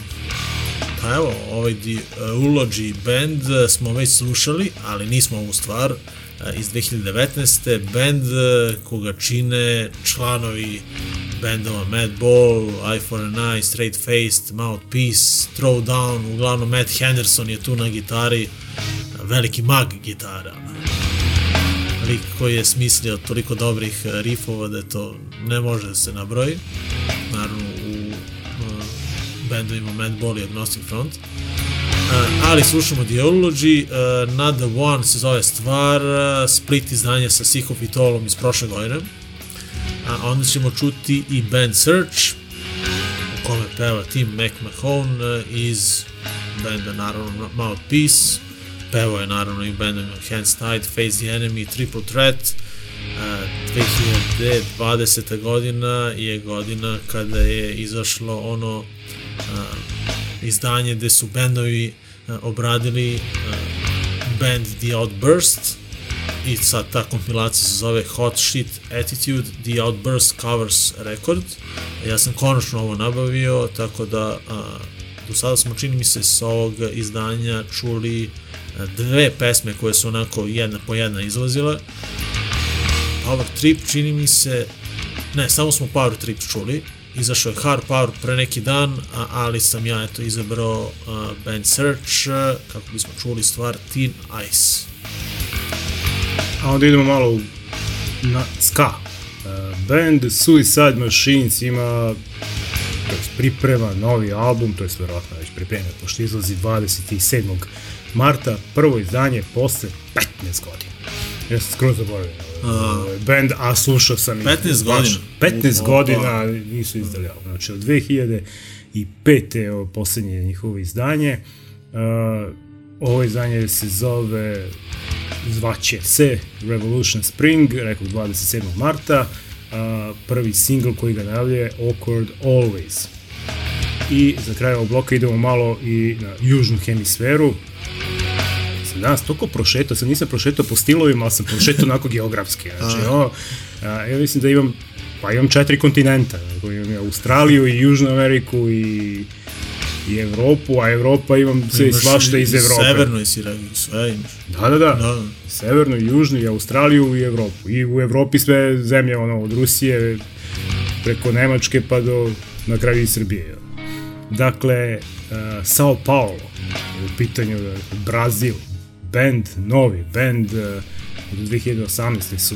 Pa evo, ovaj The Eulogy Band eh, smo već slušali, ali nismo ovu stvar eh, iz 2019. Band eh, koga čine članovi bendova Madball, Eye for an Eye, Straight Faced, Mouthpiece, Throwdown, uglavnom Matt Henderson je tu na gitari, veliki mag gitara. Lik koji je smislio toliko dobrih eh, riffova da to ne može da se nabroji. Naravno eh, bendovima Madball i Agnostic Front. Uh, ali slušamo Eulogy, uh, Not The One se zove stvar, uh, split izdanje sa Sihof i Tolom iz prošle godine. A onda ćemo čuti i Band Search, u kome peva Tim McMahon uh, iz benda naravno Mouthpiece, pevao je naravno i bendovima Hands Tied, Face the Enemy, Triple Threat, Uh, 2020. godina je godina kada je izašlo ono izdanje gde su bendovi uh, obradili uh, band The Outburst i sad ta kompilacija se zove Hot Shit Attitude The Outburst Covers Record. Ja sam konačno ovo nabavio tako da uh, do sada smo čini mi se s ovog izdanja čuli uh, dve pesme koje su onako jedna po jedna izlazile. Power Trip čini mi se ne, samo smo Power Trip čuli izašao je Hard Power pre neki dan a, ali sam ja eto izabrao Band Search kako bismo čuli stvar Teen Ice A onda idemo malo na ska. Band Suicide Machines ima to jest priprema novi album, to je verovatno već pripremio, pošto izlazi 27. marta, prvo izdanje posle 15 godina. Ja sam skroz zaboravio ovaj band, a slušao sam ih 15 baš- godina? 15 Opa. godina nisu izdali album, znači od 2005. je poslednje njihovo izdanje. Uh, ovo izdanje se zove zvaće se Revolution Spring, rekao 27. marta, a, prvi single koji ga najavlja Awkward Always. I za kraj ovog bloka idemo malo i na južnu hemisferu. Sam danas toliko prošetao, sam nisam prošetao po stilovima, ali sam prošetao onako geografski. Znači, ovo, a, ja mislim da imam, pa imam četiri kontinenta. Znači, Imam i Australiju i Južnu Ameriku i i Evropu, a Evropa imam sve i svašta iz Evrope. Severno i si rekao, sve imaš. Da, da, da. Da. Severnu, i južnu, i Australiju, i Evropu. I u Evropi sve zemlje, ono, od Rusije, preko Nemačke, pa do, na kraju i Srbije. Dakle, uh, Sao Paulo, je u pitanju Brazil, band, novi band, uh, od 2018. su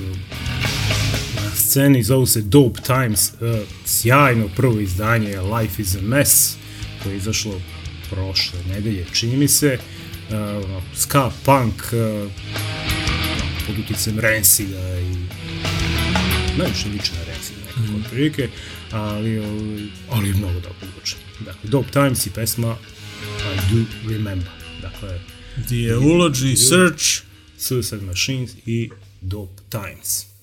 na sceni, zovu se Dope Times, uh, sjajno prvo izdanje Life is a Mess, koje je izašlo prošle nedelje, čini mi se, uh, ska punk, pod uticajem Rancida i najviše liče na Rancida nekako mm. otprilike, ali, ovaj, ali je mnogo dobro zvuči. Dakle, Dope Times i pesma I Do Remember. Dakle, The Eulogy, Search, Suicide Machines i Dope Times.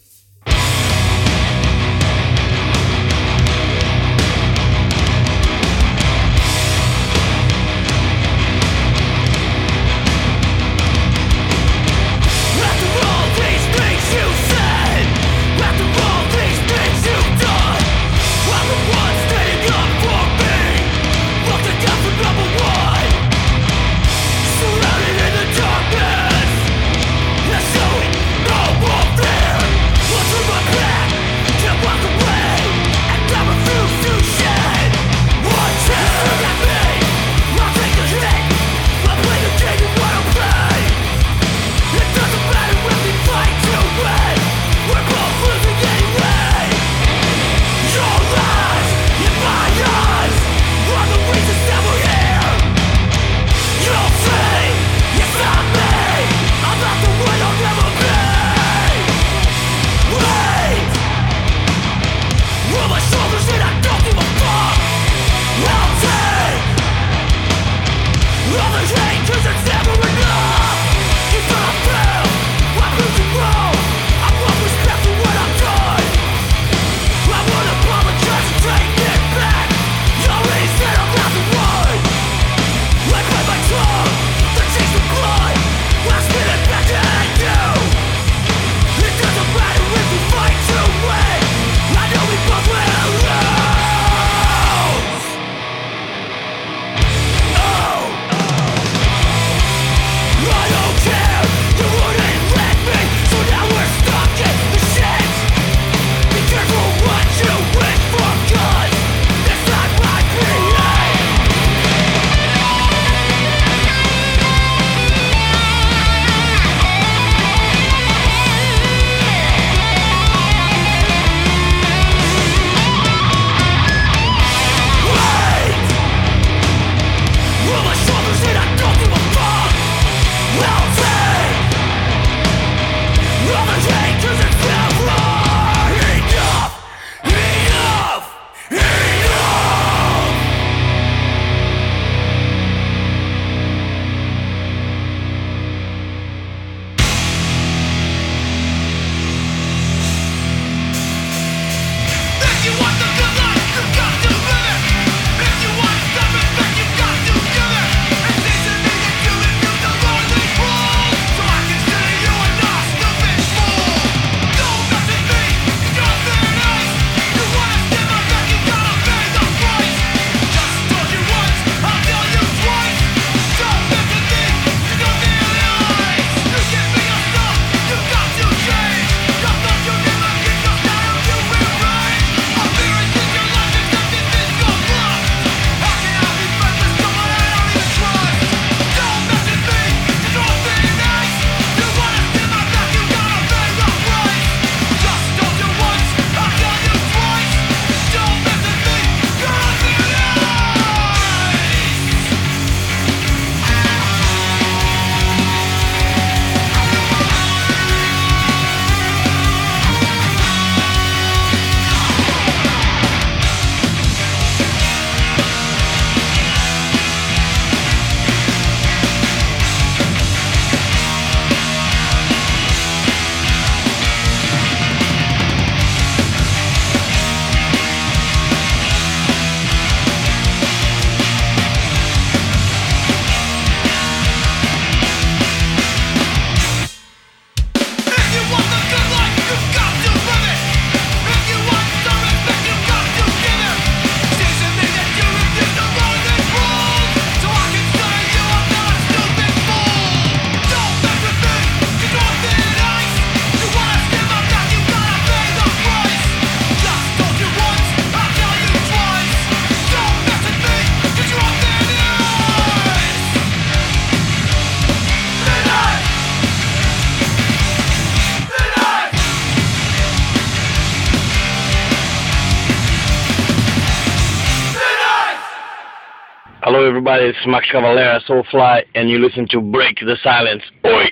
Max Cavalera, Soulfly, and you listen to Break the Silence. Oi!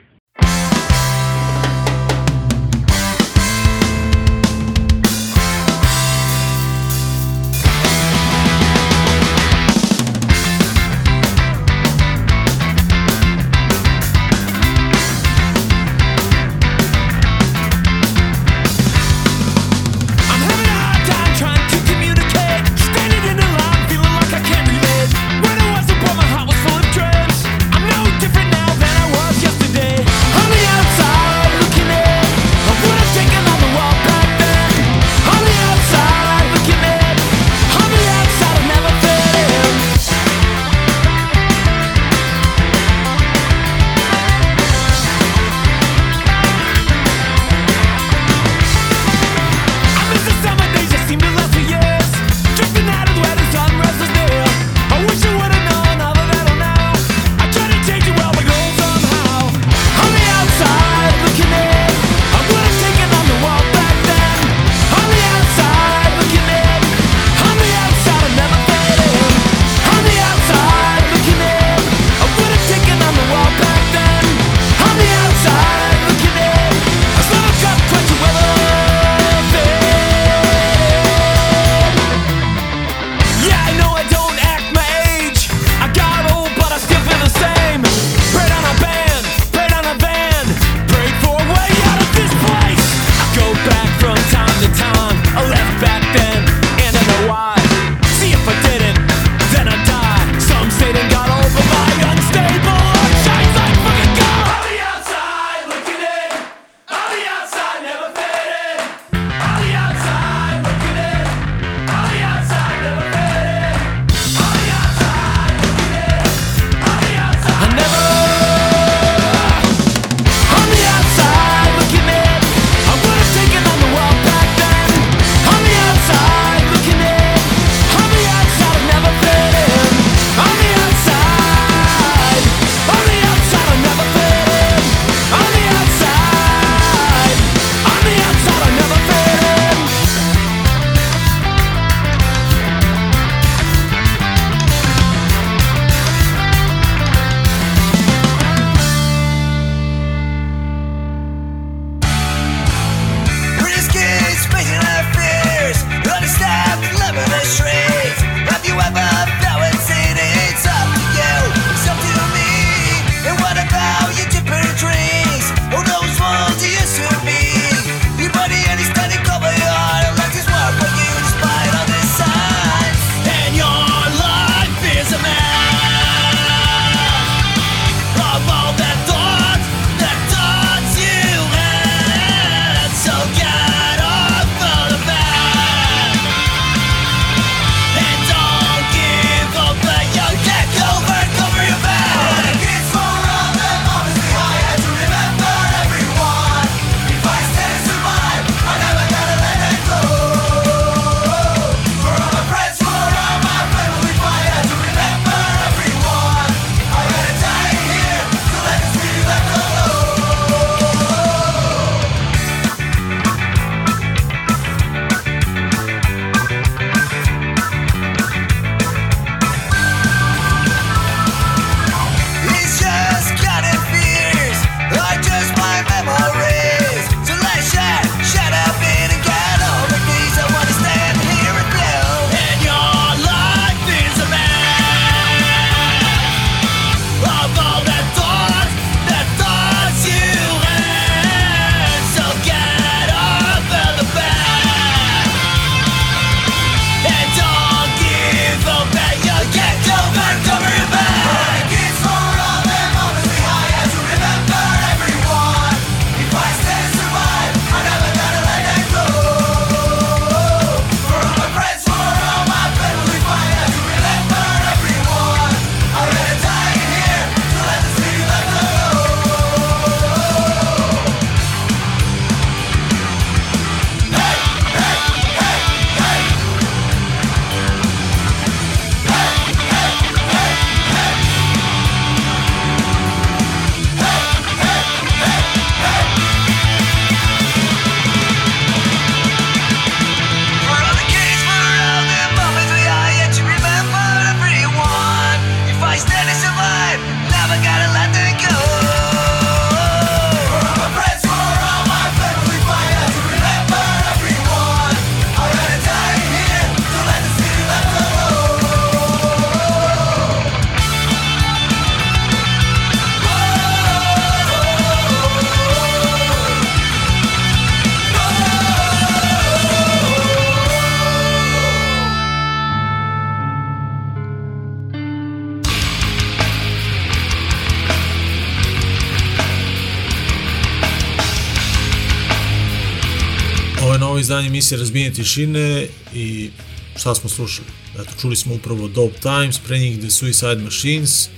Izdanje emisije Razbijenje tišine i šta smo slušali? Eto, čuli smo upravo Dope Times, pre njih The Suicide Machines,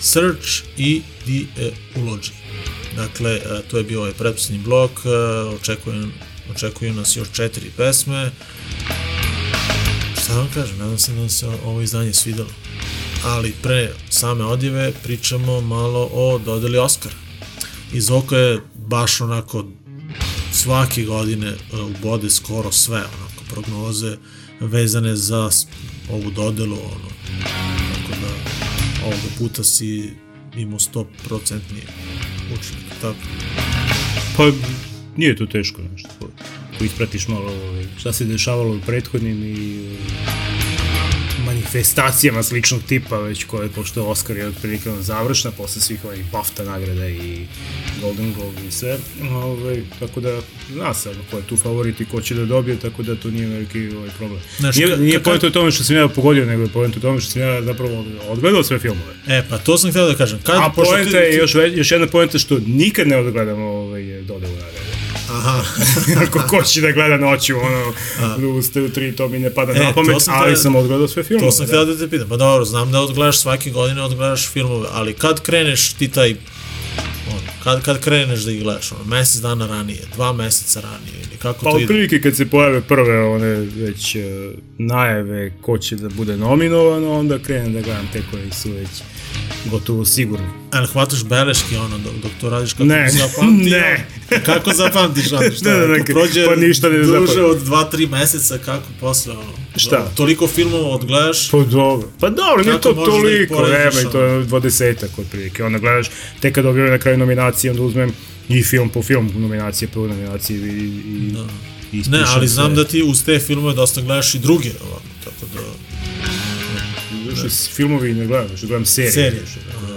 Search i The uh, Eulogy. Dakle, uh, to je bio ovaj pretposlednji blok, uh, očekuju, očekuju nas još četiri pesme. Šta da vam kažem, nadam se da vam se ovo izdanje svidalo. Ali pre same odjeve pričamo malo o dodeli Oscara. Iz oko je baš onako svake godine uh, ubode skoro sve onako prognoze vezane za ovu dodelu ono tako da ovoga puta si imao 100% učenik tako Pa nije to teško nešto. Ko, ko ispratiš malo ovaj, šta se dešavalo u prethodnim i manifestacijama sličnog tipa, već koje, pošto je Oscar je otprilike završna, posle svih ovih BAFTA nagrada i Golden Globe i sve, ovaj, tako da zna se ko je tu favorit i ko će da dobije, tako da to nije veliki ovaj, problem. Znaš, nije nije ka- point u tome što sam ja pogodio, nego je point u tome što sam ja zapravo odgledao sve filmove. E, pa to sam htio da kažem. Kad, A pošto poenta je još, još jedna poenta što nikad ne odgledam ovaj, dodelu nagrade. Ako ko će da gleda noću, ono, u ste u tri, to mi ne pada E, na pamet, ali htio- sam odgledao sve filmove. To sam htio da te pitam. Pa dobro, znam da odgledaš svake godine, odgledaš filmove, ali kad kreneš ti taj kad, kad kreneš da ih gledaš, ono, mesec dana ranije, dva meseca ranije, ili kako Pa to ide? otprilike kad se pojave prve one već uh, najave ko će da bude nominovan, onda krenem da gledam te koji su već gotovo sigurni. Ali hvataš beleške, ono, dok, dok to radiš kako Ne, bi zapamtio. ne. kako zapamtiš, ono, šta? Ne, ne, ne, prođe pa ništa ne duže zapamtim. od dva, tri meseca, kako posle, ono, Šta? Toliko filmova odgledaš, Pa dobro, pa dobro, nije to da toliko, nema i to je dvadesetak otprilike. Onda gledaš, tek kad objavim na kraju nominacije, onda uzmem i film po film nominacije, po nominacije i, i, Da. i Ne, ali sve. znam da ti uz te filmove dosta gledaš i druge, ovako, tako da... Još s filmovi ne gledam, još gledam serije. Serije, da,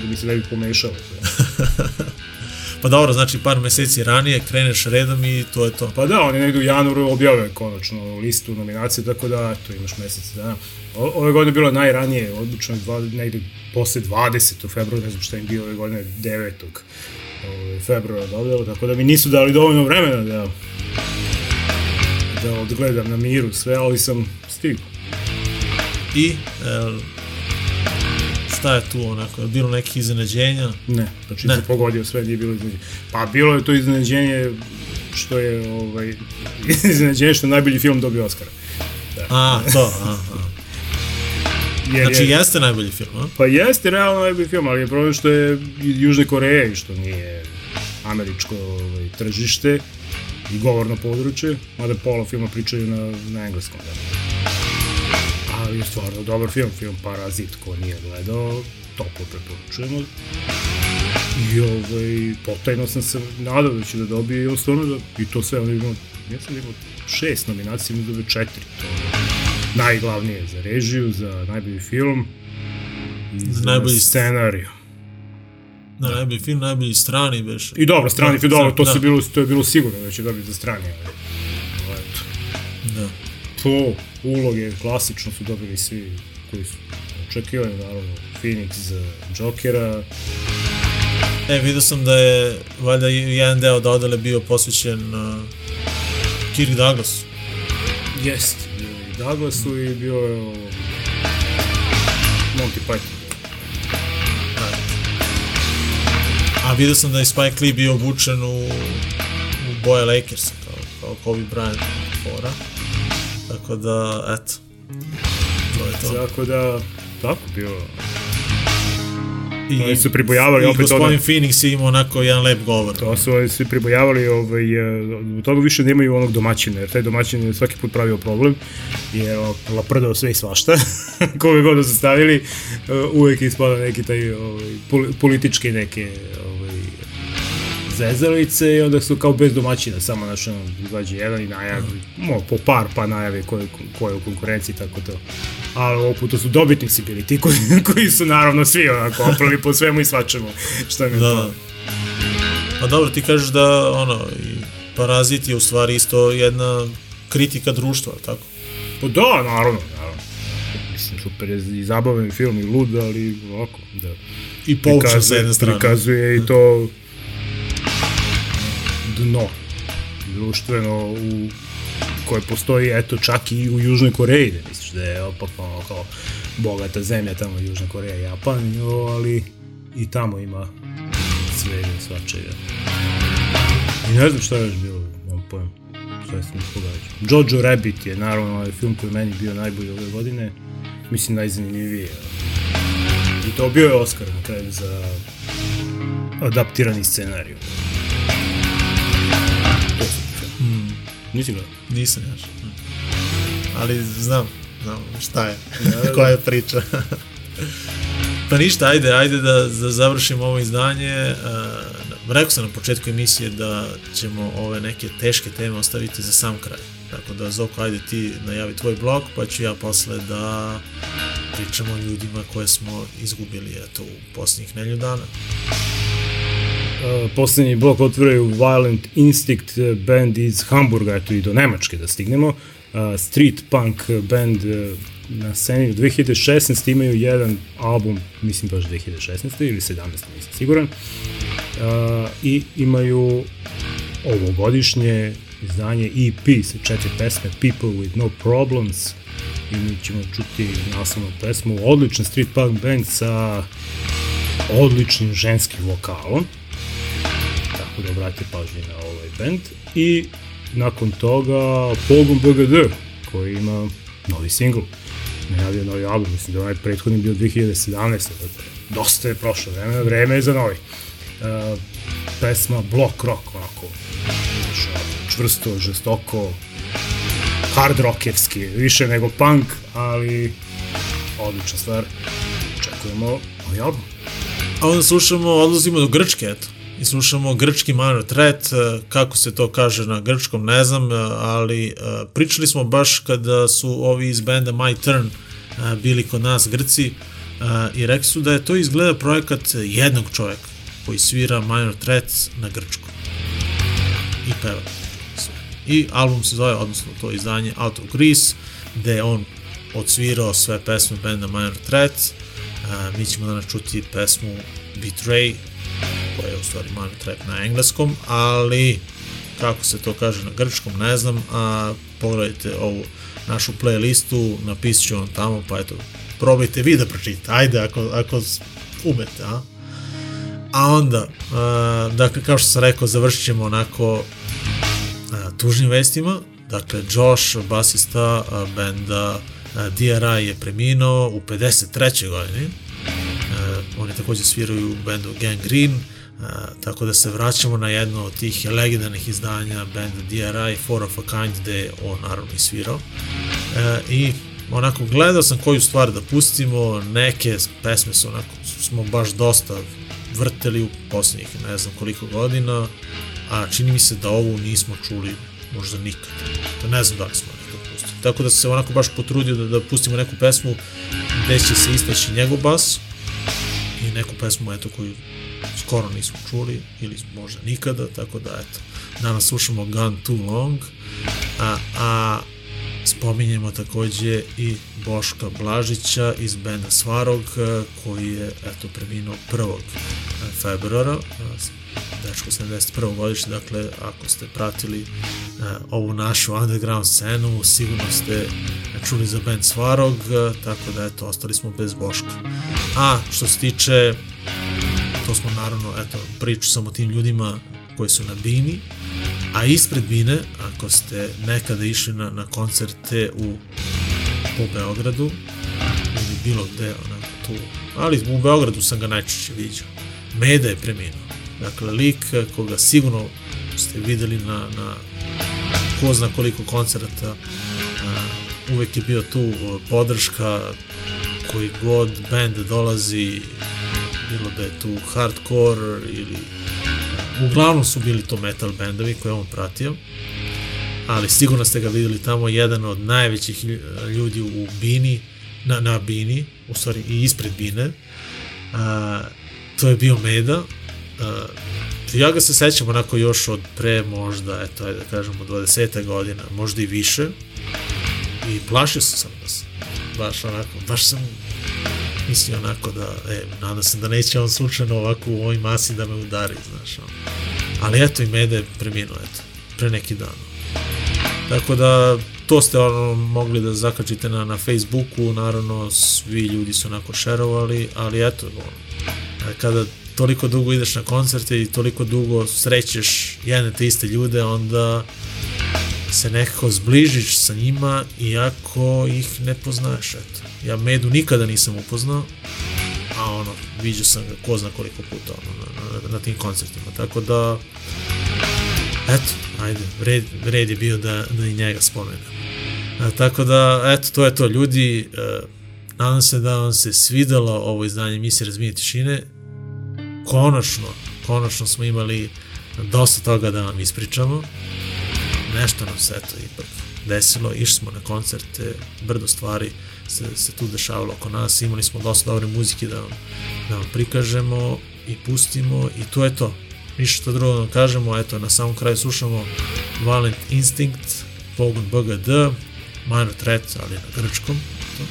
da bi se ne bi pomešalo. Pa dobro, znači par meseci ranije kreneš redom i to je to. Pa da, oni negdje u januaru objave konačno listu nominacije, tako da, eto, imaš mesec dana. O- Ove godine je bilo najranije, odlučno je dva, negdje posle 20. februara, ne znam šta im bio ove godine, 9. ovaj, februara objave, tako da mi nisu dali dovoljno vremena da da odgledam na miru sve, ali sam stigao. I, el, šta je tu onako, je bilo nekih iznenađenja? Ne, znači Ne. sam pogodio sve, nije bilo iznenađenje. Pa bilo je to iznenađenje što je ovaj, iznenađenje što je najbolji film dobio Oscara. A, to, a, a. Jer Znači, je- jeste najbolji film, a? Pa jeste realno najbolji film, ali je problem što je Južne Koreje i što nije američko ovaj, tržište i govorno područje, mada pola filma pričaju na, na engleskom. Da. Ali je stvarno dobar film, film Parazit, ko nije gledao, toplo preporučujemo. I ovaj, potajno sam se nadao da će da dobije i on stvarno da, i to sve, on imao, ja sam imao šest nominacija, mi dobio četiri. To je najglavnije za režiju, za najbolji film, i Za najbolji scenariju. Na najbolji film, najbolji strani beš. I dobro, strani Da, film, dobro, to, da. se bilo, to je bilo sigurno da će dobiti za strani. Ali. Da. To, uloge, klasično su dobili svi koji su očekivali, naravno, Phoenix za Jokera, E, vidio sam da je, valjda, jedan deo dodele bio posvećen uh, Kirk Douglasu. Jest, bio i Douglasu i bio je ovo, Monty Python. A vidio sam da je Spike Lee bio obučen u, u boje Lakersa, kao, kao Kobe Bryant fora. Tako da, eto. To je to. Tako da, tako bio. I, Oni su pribojavali i opet gospodin ono- Phoenix je imao onako jedan lep govor. To su oni svi pribojavali, ovaj, od toga više nemaju onog domaćina, jer taj domaćin je svaki put pravio problem, jer laprdao sve i svašta, koga god da su stavili, e, uvek je ispada neki taj ovaj, poli- politički neke zezalice i onda su kao bez domaćina, samo naš ono, izađe jedan i najavi, mo, po par pa najave ko je, ko je u konkurenciji, tako to. Ali ovog puta su dobitnici bili ti koji, koji su naravno svi onako oprali po svemu i svačemu, što mi je Da. to. Pa dobro, ti kažeš da ono, i Parazit je u stvari isto jedna kritika društva, tako? Pa da, naravno, naravno. Mislim, super je i zabavan film i lud, ali ovako, da. I poučan sa jedne strane. Prikazuje i to dno društveno u koje postoji eto čak i u Južnoj Koreji, da misliš da je opak ono kao bogata zemlja tamo Južna Koreja, Japan, no, ali i tamo ima svega i svačega. I ne znam šta je još bilo, nemam pojem, šta mi pogađa. Jojo Rabbit je naravno ovaj film koji meni bio najbolji ove godine, mislim najzanimljiviji. I to bio je Oscar na kraju za adaptirani scenariju. Mm. Nisi gledao? Nisam još. Ali znam, znam šta je, Da, da. koja je priča. pa ništa, ajde, ajde da, da završimo ovo izdanje. Uh, rekao sam na početku emisije da ćemo ove neke teške teme ostaviti za sam kraj. Tako da, Zoko, ajde ti najavi tvoj blog, pa ću ja posle da pričamo o ljudima koje smo izgubili eto, u posljednjih nelju dana. Uh, poslednji blok otvoraju Violent Instinct uh, band iz Hamburga, eto i do Nemačke da stignemo. Uh, street punk band uh, na sceni u 2016 imaju jedan album, mislim baš 2016 ili 17, nisam siguran. Uh, I imaju ovogodišnje izdanje EP sa četiri pesme People with no problems i mi ćemo čuti naslovnu pesmu odličan street punk band sa odličnim ženskim vokalom tako da obratite pažnju na ovaj band i nakon toga Pogon BGD koji ima novi singl najavio novi album, mislim da onaj prethodni bio 2017. Dakle, dosta je prošlo vreme, vreme je za novi. Uh, pesma Block Rock, onako, znaš, čvrsto, žestoko, hard rockevski, više nego punk, ali odlična stvar. Očekujemo novi album. A onda slušamo, odlazimo do Grčke, eto. I slušamo grčki minor threat, eh, kako se to kaže na grčkom, ne znam, eh, ali eh, pričali smo baš kada su ovi iz benda My Turn bili kod nas Grci i rekli su da je to izgleda projekat jednog čoveka koji svira minor threat na grčkom i peva. I album se zove, odnosno to izdanje Out of Greece, gde je on odsvirao sve pesme benda Minor Threat. Mi ćemo danas čuti pesmu Betray, koja je u stvari Minor Threat na engleskom, ali kako se to kaže na grčkom, ne znam, a pogledajte ovu našu playlistu, napisat ću vam tamo, pa eto, probajte vi da pročitate, ajde ako, ako umete, a? A onda, uh, dakle, kao što sam rekao, završit ćemo onako a, tužnim vestima. Dakle, Josh, basista a, benda a, DRI je preminuo u 53. godini. Oni takođe sviraju u bendu Gang Green, a, tako da se vraćamo na jedno od tih legendarnih izdanja benda DRI, Four of a Kind, gde je on naravno i svirao. E, I onako gledao sam koju stvar da pustimo, neke pesme su onako, smo baš dosta vrteli u poslednjih ne znam koliko godina, a čini mi se da ovu nismo čuli možda nikad. To ne znam da li smo nekad pustili. Tako da sam se onako baš potrudio da, da pustimo neku pesmu gde će se istaći njegov bas neku pesmu eto koju skoro nismo čuli ili možda nikada, tako da eto. Danas slušamo Gone Too Long, a, a spominjemo takođe i Boška Blažića iz benda Svarog koji je eto preminuo 1. februara dečko 71. godište, dakle ako ste pratili uh, ovu našu underground scenu, sigurno ste čuli za band Svarog, uh, tako da eto, ostali smo bez Boška. A što se tiče, to smo naravno, eto, priču sam o tim ljudima koji su na Bini, a ispred Bine, ako ste nekada išli na, na koncerte u po Beogradu, ili bilo gde, onako tu, ali u Beogradu sam ga najčešće viđao. Meda je preminuo. Dakle, lik koga sigurno ste videli na, na ko zna koliko koncerta, uh, uvek je bio tu uh, podrška koji god band dolazi, bilo da je tu hardcore ili uglavnom su bili to metal bendovi koje on pratio ali sigurno ste ga videli tamo jedan od najvećih ljudi u Bini na, na Bini, u stvari i ispred Bine a, to je bio Meda ja ga se sećam onako još od pre možda, eto, ajde da kažemo 20 godina, možda i više i plašio sam sam da se baš onako, baš sam mislio onako da, e, nadam se da neće on slučajno ovako u ovoj masi da me udari, znaš, ono. ali eto i Mede je preminuo, eto, pre neki dan. Tako da to ste ono mogli da zakačite na, na Facebooku, naravno svi ljudi su onako šerovali, ali eto, ono, kada toliko dugo ideš na koncerte i toliko dugo srećeš jedne te iste ljude, onda se nekako zbližiš sa njima iako ih ne poznaješ, eto. Ja Medu nikada nisam upoznao, a ono, viđao sam ga ko zna koliko puta ono, na, na, na tim koncertima, tako da eto, ajde, red, red je bio da, da i njega spomenem. E, tako da, eto, to je to, ljudi, e, nadam se da vam se svidelo ovo izdanje emisije Razbijenje tišine, konačno, konačno smo imali dosta toga da vam ispričamo, nešto nam se eto ipak desilo, išli smo na koncerte, brdo stvari se, se tu dešavalo oko nas, imali smo dosta dobre muzike da vam, da vam prikažemo i pustimo i to je to. Ništa drugo da vam kažemo, eto na samom kraju slušamo Violent Instinct, Pogon BGD, Minor Threat, ali na grčkom, to,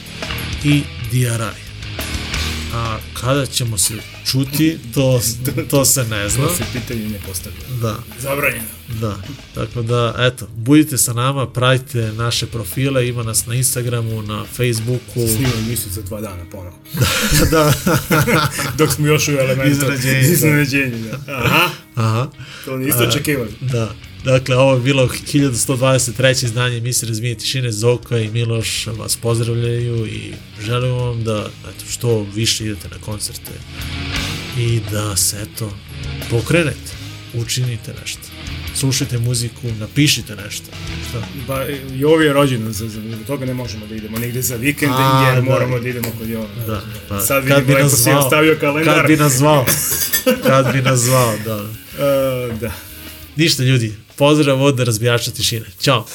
i DRI. A kada ćemo se čuti, to, to se ne zna. To se pitanje ne postavlja. Da. Zabranjeno. Da, tako da, eto, budite sa nama, pratite naše profile, ima nas na Instagramu, na Facebooku. Snimam emisiju za dva dana ponovo. da. Dok smo još u elementu. Iznenađenje. Iznenađenje, da. Aha. Aha. To niste očekivali. Da. Dakle, ovo je bilo 1123. izdanje emisije Razmijenje tišine. Zoka i Miloš vas pozdravljaju i želim vam da eto, što više idete na koncerte i da se eto pokrenete, učinite nešto. Slušajte muziku, napišite nešto. Šta? Ba, i ovi je rođendan, za, za, toga ne možemo da idemo nigde za vikend, A, jer da. moramo da idemo kod Jovana. Da, pa, Sad kad vidim, bi lepo nas zvao, ostavio kalendar. Kad bi nas zvao, kad bi nas zvao, da. Uh, da. Ništa ljudi, pozdrav od razbijača tišine. Ćao.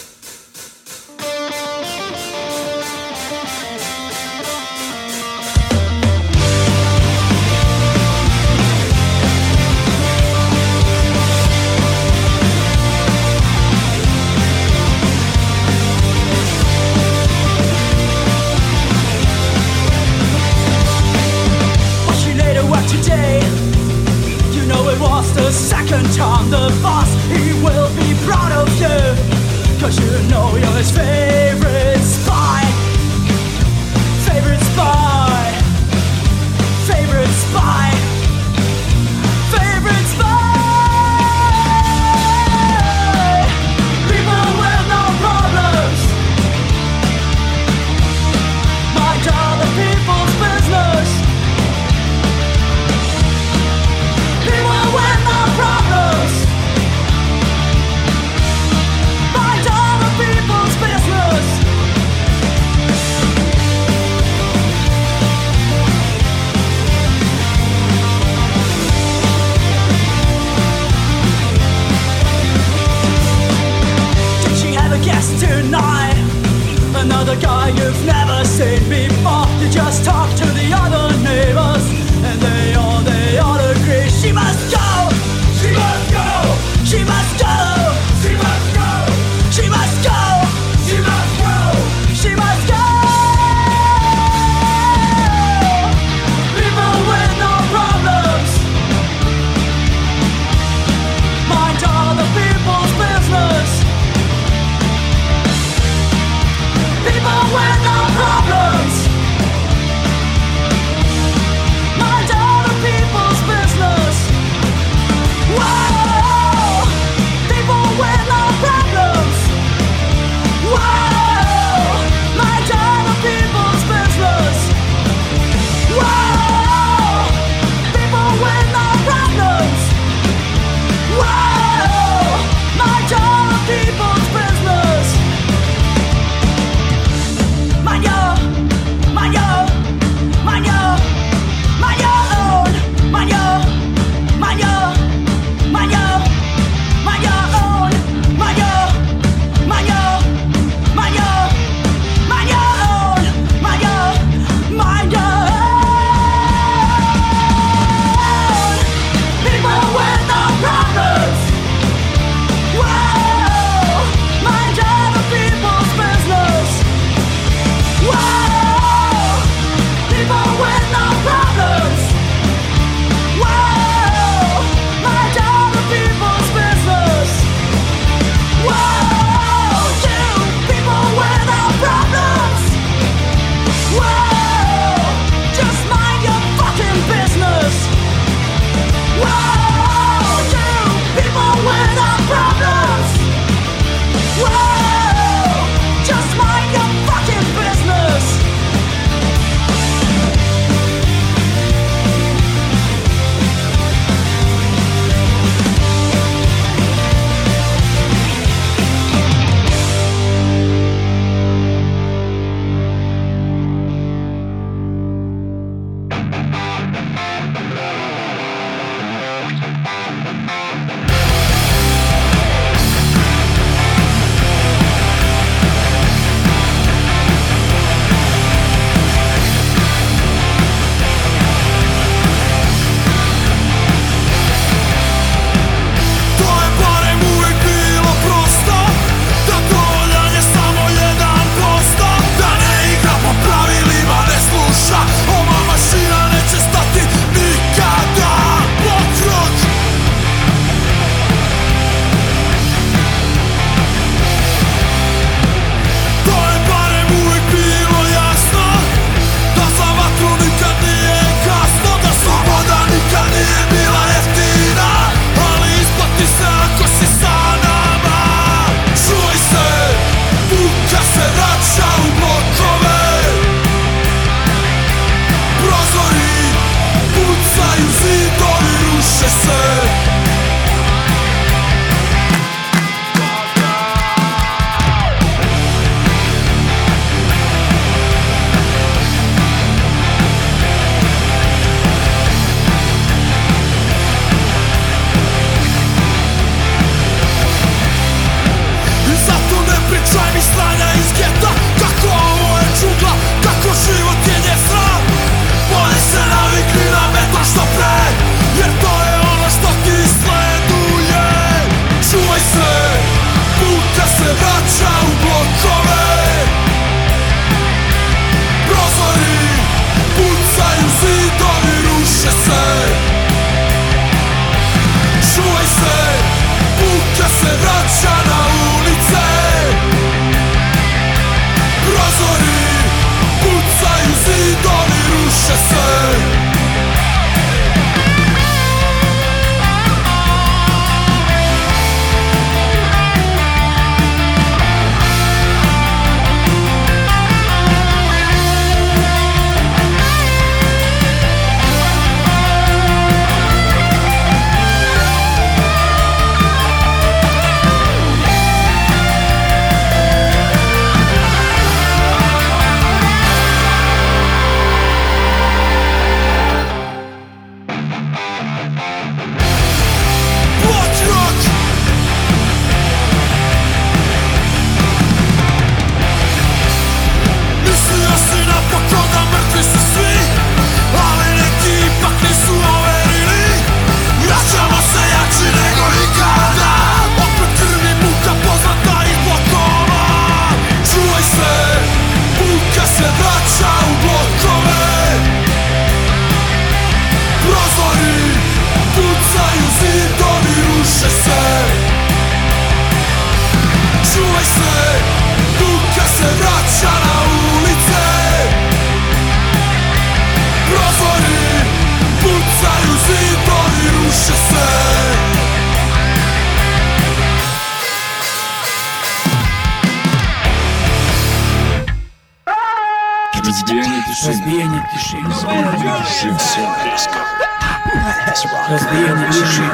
Razbijanje tišine.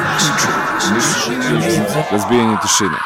Razbijanje tišine.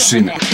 Razbijanje tišine. Razbijanje tišine.